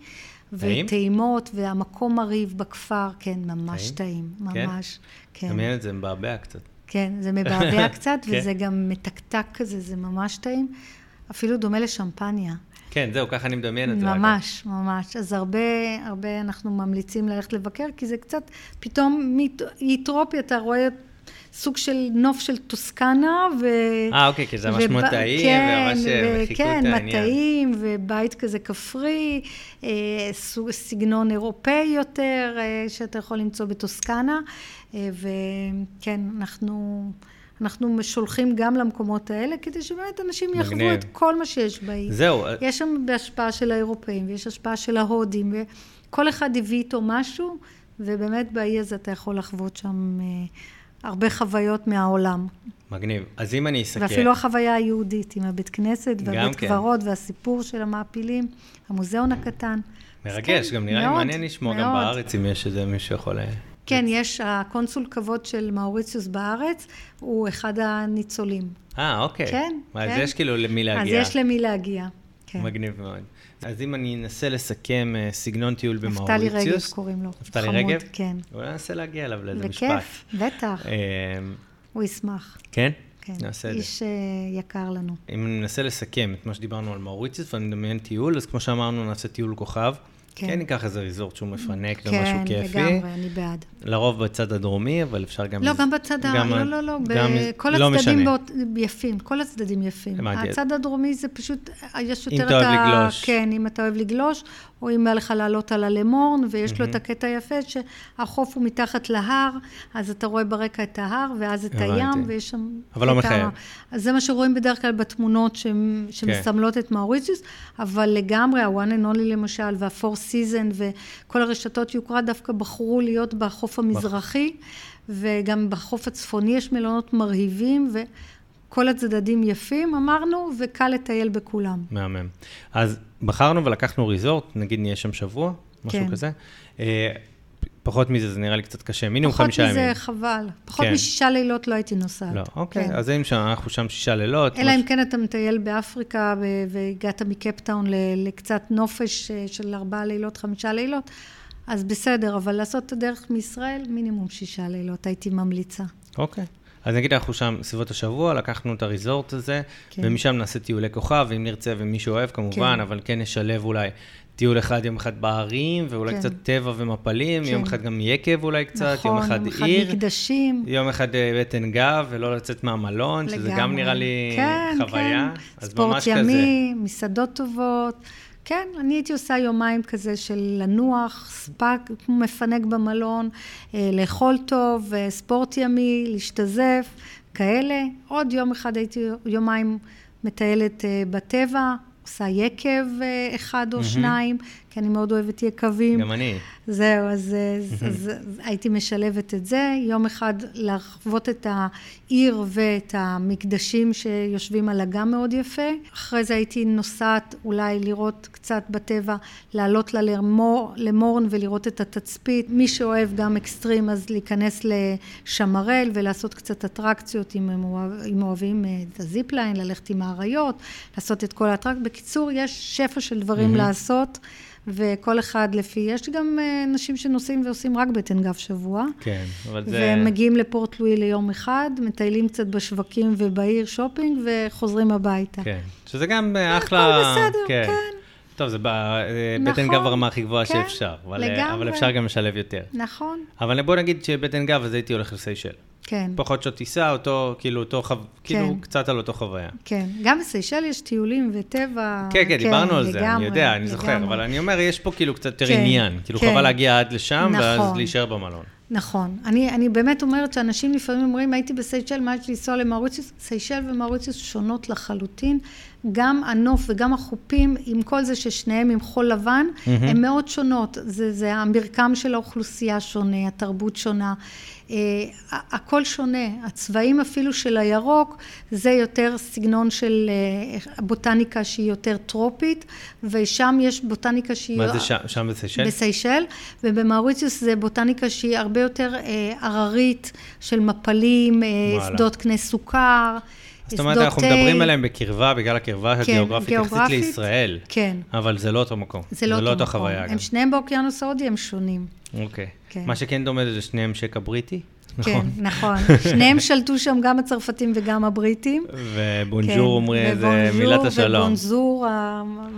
וטעימות, והמקום מרהיב בכפר, כן, ממש טעים, כן? ממש, כן. דמיין את זה מבעבע קצת. כן, זה מבעבע (laughs) קצת, כן. וזה גם מתקתק כזה, זה ממש טעים. אפילו דומה לשמפניה. כן, זהו, ככה אני מדמיין את זה. ממש, אגב. ממש. אז הרבה, הרבה אנחנו ממליצים ללכת לבקר, כי זה קצת, פתאום מאתיופיה אתה רואה סוג של נוף של טוסקנה, ו... אה, אוקיי, כי זה ממש ובא... מטעים, כן, וממש אה, חיכו כן, את העניין. כן, מטעים, ובית כזה כפרי, אה, סוג, סגנון אירופאי יותר, אה, שאתה יכול למצוא בטוסקנה, וכן, אנחנו... אנחנו שולחים גם למקומות האלה, כדי שבאמת אנשים יחוו את כל מה שיש באי. זהו. יש שם השפעה של האירופאים, ויש השפעה של ההודים, וכל אחד הביא איתו משהו, ובאמת באי הזה אתה יכול לחוות שם אה, הרבה חוויות מהעולם. מגניב. אז אם אני אסכם... ואפילו החוויה היהודית, עם הבית כנסת, והבית כן. קברות, והסיפור של המעפילים, המוזיאון הקטן. מרגש, כן, גם נראה לי מעניין לשמוע. גם בארץ, אם יש איזה מישהו יכול... כן, יש, הקונסול כבוד של מאוריציוס בארץ, הוא אחד הניצולים. אה, אוקיי. כן, אז כן. יש כאילו למי להגיע. אז יש למי להגיע, כן. מגניב מאוד. אז אם אני אנסה לסכם אה, סגנון טיול במאוריציוס... נפתלי רגב קוראים לו. נפתלי רגב? כן. אולי ננסה להגיע אליו לאיזה משפט. בכיף, בטח. אה, הוא ישמח. כן? כן. נעשה את זה. איש אה, יקר לנו. אם ננסה לסכם את מה שדיברנו על מאוריציוס, ואני מדמיין טיול, אז כמו שאמרנו, נעשה טיול כוכב. כן. כן ניקח איזה ריזורט שהוא מפנק כן, ומשהו כיפי. כן, לגמרי, אני בעד. לרוב בצד הדרומי, אבל אפשר גם... לא, גם בצד ה... לא, לא, לא. גם... כל לא הצדדים באות... יפים, כל הצדדים יפים. הצד הדרומי זה פשוט, יש יותר את ה... אם אתה אוהב לגלוש. כן, אם אתה אוהב לגלוש, או אם בא לך לעלות על הלמורן, ויש לו את הקטע היפה שהחוף הוא מתחת להר, אז אתה רואה ברקע את ההר, ואז את הבנתי. הים, ויש שם... אבל לא את ה- מחייב. אז זה מה שרואים בדרך כלל בתמונות שמ- שמסמלות את מאוריציוס, אבל לגמרי, ה-one and only למשל, וה-four season, וכל הרשתות יוקרה דווקא בחרו להיות בחוף המזרחי, וגם בחוף הצפוני יש מלונות מרהיבים, וכל הצדדים יפים, אמרנו, וקל לטייל בכולם. מהמם. אז בחרנו ולקחנו ריזורט, נגיד נהיה שם שבוע, משהו כן. כזה. אה, פחות מזה זה נראה לי קצת קשה, מינימום פחות חמישה מזה ימים. חבל. פחות כן. משישה לילות לא הייתי נוסעת. לא, אוקיי, כן. אז אם שם, אנחנו שם שישה לילות. אלא מש- אם כן אתה מטייל באפריקה והגעת מקפטאון לקצת נופש אה, של ארבעה לילות, חמישה לילות, אז בסדר, אבל לעשות את הדרך מישראל, מינימום שישה לילות, הייתי ממליצה. אוקיי. אז נגיד אנחנו שם סביבות השבוע, לקחנו את הריזורט הזה, כן. ומשם נעשה טיולי כוכב, אם נרצה ומי שאוהב כמובן, כן. אבל כן נשלב אולי טיול אחד, יום אחד בערים, ואולי כן. קצת טבע ומפלים, יום כן. אחד גם יקב אולי קצת, יום אחד נכון, עיר. אחד מקדשים. יום אחד אה, בטן גב, ולא לצאת מהמלון, שזה גם לגמרי. נראה לי כן, חוויה. כן. אז ספורט ימי, מסעדות טובות. כן, אני הייתי עושה יומיים כזה של לנוח, כמו מפנק במלון, אה, לאכול טוב, אה, ספורט ימי, להשתזף, כאלה. עוד יום אחד הייתי יומיים מטיילת אה, בטבע, עושה יקב אחד או שניים, כי אני מאוד אוהבת יקבים. גם אני. זהו, אז, אז, (laughs) אז, אז הייתי משלבת את זה. יום אחד לחוות את העיר ואת המקדשים שיושבים על אגם מאוד יפה. אחרי זה הייתי נוסעת אולי לראות קצת בטבע, לעלות לה למור, למורן ולראות את התצפית. מי שאוהב גם אקסטרים, אז להיכנס לשמרל ולעשות קצת אטרקציות אם הם אוהב, אם אוהבים אה, את הזיפליין, ללכת עם האריות, לעשות את כל האטרקציות. בקיצור, יש שפע של דברים. לעשות. וכל אחד לפי, יש גם אה, אנשים שנוסעים ועושים רק בטן גב שבוע, כן, אבל זה... והם מגיעים לפורט לואי ליום אחד, מטיילים קצת בשווקים ובעיר שופינג, וחוזרים הביתה. כן, שזה גם אה, אחלה... הכל בסדר, כן. טוב, זה נכון, בטן גב הרמה הכי גבוהה כן, שאפשר, אבל, אה, לגמרי. אבל אפשר גם לשלב יותר. נכון, אבל בוא נגיד שבטן גב, אז הייתי הולך לסיישל. כן. פחות שעות טיסה, אותו, כאילו, אותו חו... כאילו, כן. קצת על אותו חוויה. כן, גם בסיישל יש טיולים וטבע. כן, כן, דיברנו על זה, אני לגמרי, יודע, אני זוכר, לגמרי. אבל אני אומר, יש פה כאילו קצת יותר כן, עניין. כאילו, כן. חבל להגיע עד לשם, ואז נכון. להישאר במלון. נכון. אני, אני באמת אומרת שאנשים לפעמים אומרים, הייתי בסיישל, מה יש לנסוע למאוריציוס? סיישל ומאוריציוס שונות לחלוטין. גם הנוף וגם החופים, עם כל זה ששניהם עם חול לבן, הן מאוד שונות. זה, זה המרקם של האוכלוסייה שונה, התרבות שונה. אה, הכל שונה. הצבעים אפילו של הירוק, זה יותר סגנון של אה, בוטניקה שהיא יותר טרופית, ושם יש בוטניקה שהיא... מה זה שם, שם בסיישל? בסיישל, ובמאוריציוס זה בוטניקה שהיא הרבה יותר אה, הררית, של מפלים, אה. שדות קנה סוכר, זאת אומרת, אנחנו. מדברים עליהם בקרבה, בגלל הקרבה כן, הגיאוגרפית יחסית לישראל. כן. אבל זה לא אותו מקום. זה לא אותו אותו מקום. חוויה גם. הם שניהם באוקיינוס ההודי, הם שונים. אוקיי. כן. מה שכן דומה זה שניהם שקע בריטי. כן, נכון. נכון. שניהם שלטו שם, גם הצרפתים וגם הבריטים. ובונג'ור כן, אומרים, זה מילת השלום. ובונזור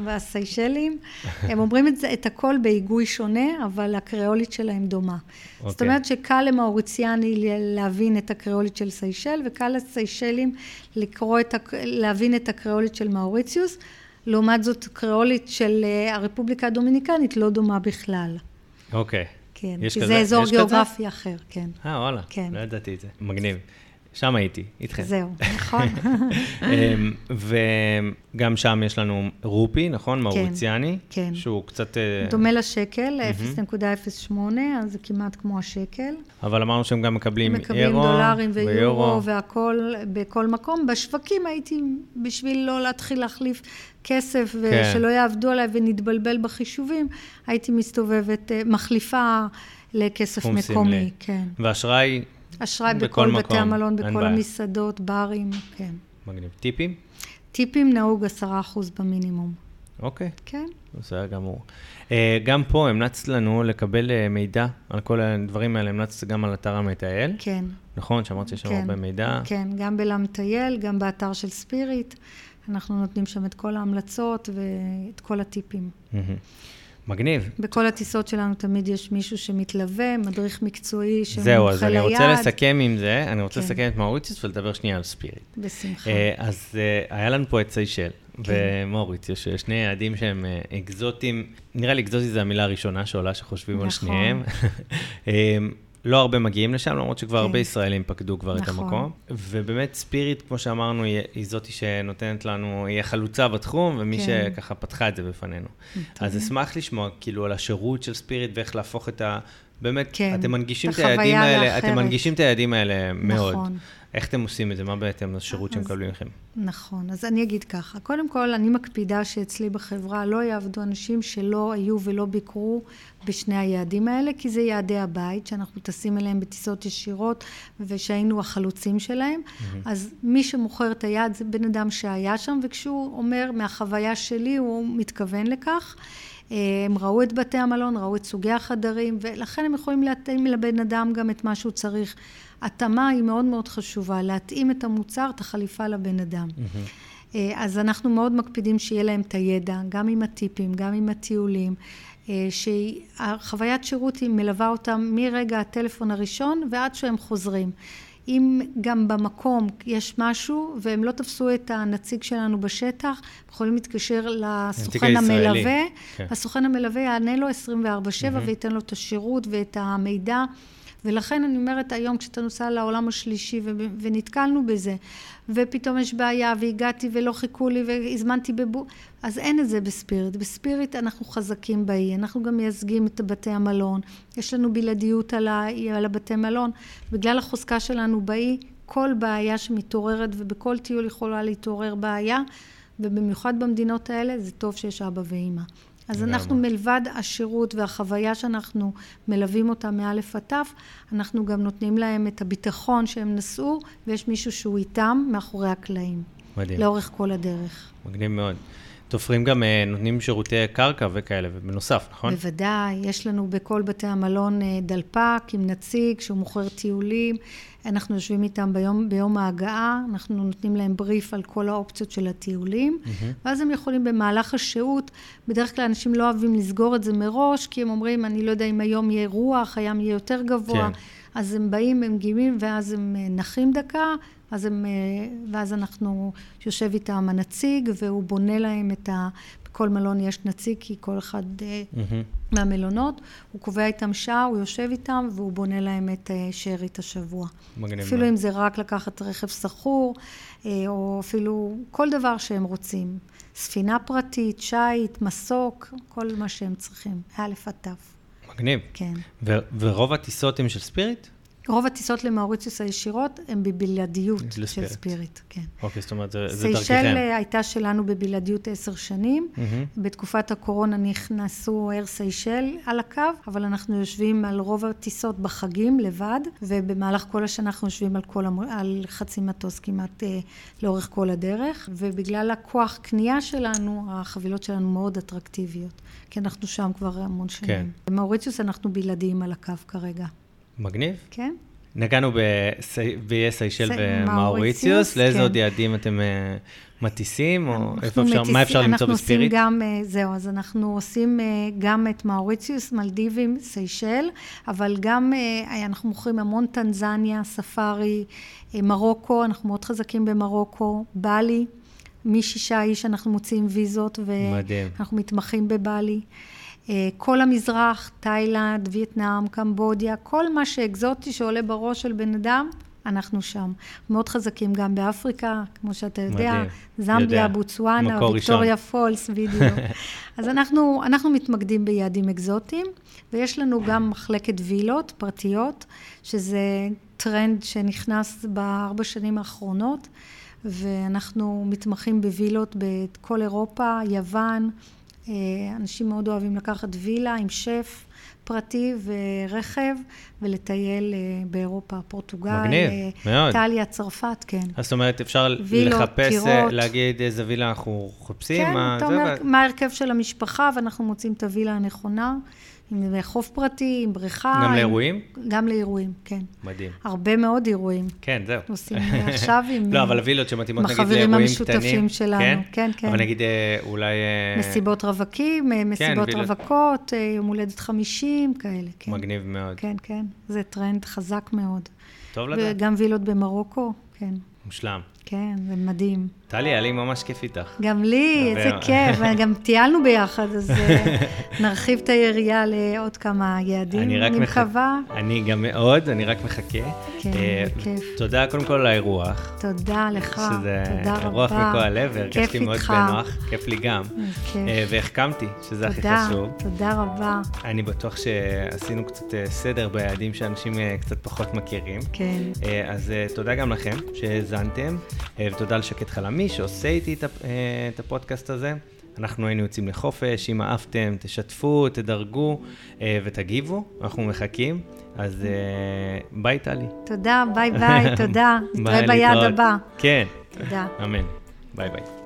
והסיישלים. הם אומרים את, זה, את הכל בהיגוי שונה, אבל הקריאולית שלהם דומה. זאת אוקיי. אומרת שקל למאוריציאני להבין את הקריאולית של סיישל, וקל לסיישלים לקרוא את, להבין את הקריאולית של מאוריציוס. לעומת זאת, קריאולית של אה, הרפובליקה הדומיניקנית לא דומה בכלל. אוקיי. כן, יש כי כזה? זה אזור כזה? גיאוגרפי אחר, כן. אה, וואלה. כן. לא ידעתי את זה. מגניב. שם הייתי, איתכן. זהו, נכון. (laughs) אמ, וגם שם יש לנו רופי, נכון? מאוריציאני. כן. שהוא קצת... אה, דומה לשקל, 0.08, אז זה כמעט כמו השקל. אבל אמרנו שהם גם מקבלים הם מקבלים אירו דולרים ויורו והכול בכל מקום. בשווקים הייתי, בשביל לא להתחיל להחליף כסף כן. ושלא יעבדו עליי ונתבלבל בחישובים, הייתי מסתובבת, אה, מחליפה לכסף סכום סמלי. מקומי, כן. ואשראי, אשראי בכל בכל בתי המלון, בכל. המסעדות, ברים, כן. מגניב. טיפים? טיפים נהוג 10% במינימום, אוקיי. כן? בסדר גמור. אה, גם פה המלצת לנו לקבל אה, מידע על כל הדברים האלה, המלצת גם על אתר המטייל, כן. נכון? שאמרת שיש שם כן, הרבה מידע. כן, גם בלמטייל, גם באתר של ספיריט. אנחנו נותנים שם את כל ההמלצות ואת כל הטיפים. מהמם. מגניב. בכל הטיסות שלנו תמיד יש מישהו שמתלווה, מדריך מקצועי שמומחה ליד. זהו, אז אני רוצה לסכם עם זה, אני רוצה כן. לסכם את מאוריציוס ולדבר שנייה על ספיריט. בשמחה. אה, אז אה, היה לנו פה את סיישל כן. ומאוריציוס, שני יעדים שהם אה, אקזוטיים, נראה לי אקזוטי זה המילה הראשונה שעולה שחושבים על נכון. שניהם. (laughs) לא הרבה מגיעים לשם, למרות שכבר כן. הרבה ישראלים פקדו כבר את נכון. המקום. ובאמת ספיריט, כמו שאמרנו, היא, היא זאתי שנותנת לנו, היא החלוצה בתחום, ומי כן. שככה פתחה את זה בפנינו. אז אשמח לשמוע כאילו על השירות של ספיריט ואיך להפוך את ה... באמת, כן, אתם מנגישים את היעדים האלה, אתם לאחרת. מנגישים את היעדים האלה מאוד. נכון. איך אתם עושים את זה? מה בעצם השירות אז- שמקבלים לכם? נכון, אז אני אגיד ככה. קודם כל, אני מקפידה שאצלי בחברה לא יעבדו אנשים שלא היו ולא ביקרו בשני היעדים האלה, כי זה יעדי הבית, שאנחנו טסים אליהם בטיסות ישירות, ושהיינו החלוצים שלהם. אז מי שמוכר את היעד זה בן אדם שהיה שם, וכשהוא אומר, מהחוויה שלי, הוא מתכוון לכך. הם ראו את בתי המלון, ראו את סוגי החדרים, ולכן הם יכולים להתאים לבן אדם גם את מה שהוא צריך. התאמה היא מאוד מאוד חשובה, להתאים את המוצר, את החליפה לבן אדם. אה, אז אנחנו מאוד מקפידים שיהיה להם את הידע, גם עם הטיפים, גם עם הטיולים, אה, שהחוויית שירות היא מלווה אותם מרגע הטלפון הראשון ועד שהם חוזרים. אם גם במקום יש משהו והם לא תפסו את הנציג שלנו בשטח, יכולים להתקשר לסוכן המלווה, כן. הסוכן המלווה יענה לו 24/7 וייתן לו את השירות ואת המידע. ולכן אני אומרת היום כשאתה נוסע לעולם השלישי ונתקלנו בזה ופתאום יש בעיה והגעתי ולא חיכו לי והזמנתי בבו... אז אין את זה בספיריט. בספיריט אנחנו חזקים באי, אנחנו גם מייצגים את בתי המלון, יש לנו בלעדיות על, ה... על הבתי מלון. בגלל החוזקה שלנו באי, כל בעיה שמתעוררת ובכל טיול יכולה להתעורר בעיה ובמיוחד במדינות האלה זה טוב שיש אבא ואימא. אז לגמרי. אנחנו מלבד השירות והחוויה שאנחנו מלווים אותם מאלף עד תף, אנחנו גם נותנים להם את הביטחון שהם נשאו, ויש מישהו שהוא איתם מאחורי הקלעים, מדהים. לאורך כל הדרך. מגניב מאוד. תופרים גם, אה, נותנים שירותי קרקע וכאלה, ובנוסף, נכון? בוודאי, יש לנו בכל בתי המלון אה, דלפק עם נציג שהוא מוכר טיולים, אנחנו יושבים איתם ביום, ביום ההגעה, אנחנו נותנים להם בריף על כל האופציות של הטיולים, ואז הם יכולים במהלך השהות, בדרך כלל אנשים לא אוהבים לסגור את זה מראש, כי הם אומרים, אני לא יודע אם היום יהיה רוח, הים יהיה יותר גבוה, כן. אז הם באים, הם גימים, ואז הם אה, נחים דקה, אז הם, אה, ואז אנחנו, יושב איתם הנציג, והוא בונה להם את ה... בכל מלון יש נציג, כי כל אחד מהמם. מהמלונות, הוא קובע איתם שעה, הוא יושב איתם, והוא בונה להם את אה, שארית השבוע. מגניב אפילו מאוד. אם זה רק לקחת רכב אה, או אפילו כל דבר שהם רוצים. ספינה פרטית, שיט, מסוק, כל מה שהם צריכים, מא' עד ת', מגניב. כן. ו- ורוב הטיסות הם של ספיריט? רוב הטיסות למאוריציוס הישירות הן בבלעדיות של. ספיריט, כן. אוקיי, זאת אומרת, זה, זה סיישל דרככם. אה, הייתה שלנו בבלעדיות עשר שנים. מהמם. בתקופת הקורונה נכנסו אייר סיישל על הקו, אבל אנחנו יושבים על רוב הטיסות בחגים לבד, ובמהלך כל השנה אנחנו יושבים על, כל המ... על חצי מטוס כמעט אה, לאורך כל הדרך, ובגלל הכוח קנייה שלנו, החבילות שלנו מאוד אטרקטיביות, כי אנחנו שם כבר המון שנים. כן. במאוריציוס אנחנו בלעדיים על הקו כרגע, מגניב. כן? נגענו באיי סיישל סי- ומאוריציוס, מאוריציוס, לאיזה כן. עוד יעדים אתם אה, מטיסים, או איפה אפשר, מה אפשר למצוא אנחנו עושים בספיריט? גם, אה, זהו, אז אנחנו עושים אה, גם את מאוריציוס, מלדיבים, סיישל, אבל גם אנחנו מוכרים המון טנזניה, ספארי, מרוקו, אנחנו מאוד חזקים במרוקו, בלי, משישה איש אנחנו מוציאים ויזות, מדהים. ואנחנו מתמחים בבלי. אה, כל המזרח, תאילנד, וייטנאם, קמבודיה, כל מה שאקזוטי שעולה בראש של בן אדם, אנחנו שם. מאוד חזקים גם באפריקה, כמו שאתה יודע, מדהים. זמביה, בוצואנה, ויקטוריה פולס, בדיוק. (laughs) אז אנחנו, אנחנו מתמקדים ביעדים אקזוטיים, ויש לנו גם מחלקת וילות פרטיות, שזה טרנד שנכנס בארבע שנים האחרונות, ואנחנו מתמחים בווילות בכל אירופה, יוון, אה, אנשים מאוד אוהבים לקחת וילה עם שף פרטי ורכב ולטייל אה, באירופה, פורטוגל, מגניב, אה, מאוד. איטליה, צרפת, כן. אז זאת אומרת, אפשר וילות, לחפש, אה, טירות. להגיד איזה וילה אנחנו מחפשים? כן, מה- אתה אומר ו- מה ההרכב של המשפחה, ואנחנו מוצאים את הווילה הנכונה, עם חוף פרטי, עם בריכה. גם עם... לאירועים? גם לאירועים, כן. מדהים. הרבה מאוד אירועים. כן, זהו. עושים עכשיו עם... (laughs) לא, אבל הווילות שמתאימות נגיד החברים לאירועים המשותפים קטנים. שלנו, כן? כן, כן. אבל נגיד אה, אולי... אה, מסיבות רווקים, אה, מסיבות וילות. רווקות, יום הולדת 50, כאלה, כן. מגניב מאוד. כן, כן. זה טרנד חזק מאוד. טוב לדעת. וגם וילות במרוקו, כן. מושלם. כן, זה מדהים. טלי, היה לי ממש כיף איתך. גם לי, איזה. כיף, וגם טיילנו ביחד, אז אה, (laughs) נרחיב את היריעה לעוד כמה יעדים, אני מקווה. אני גם מאוד, אני רק מחכה. כן, אה, בכיף. תודה קודם כל על האירוח. תודה לך, שזה תודה רבה. אירוח מכל הלב, והרגשתי כיף מאוד. בנוח, כיף לי גם. כיף. אה, והחכמתי, שזה הכי חשוב. תודה רבה. אני בטוח שעשינו קצת סדר ביעדים שאנשים קצת פחות מכירים. כן. אז תודה גם לכם שהאזנתם, ותודה לשקד חלמי שעושה איתי את אה, את הפודקאסט הזה. אנחנו היינו יוצאים לחופש, אם אהבתם, תשתפו, תדרגו אה, ותגיבו, אנחנו מחכים. אז אה, ביי טלי. תודה, ביי ביי, (laughs) תודה. נתראה להתראות. הבא. כן, תודה. אמן. ביי ביי.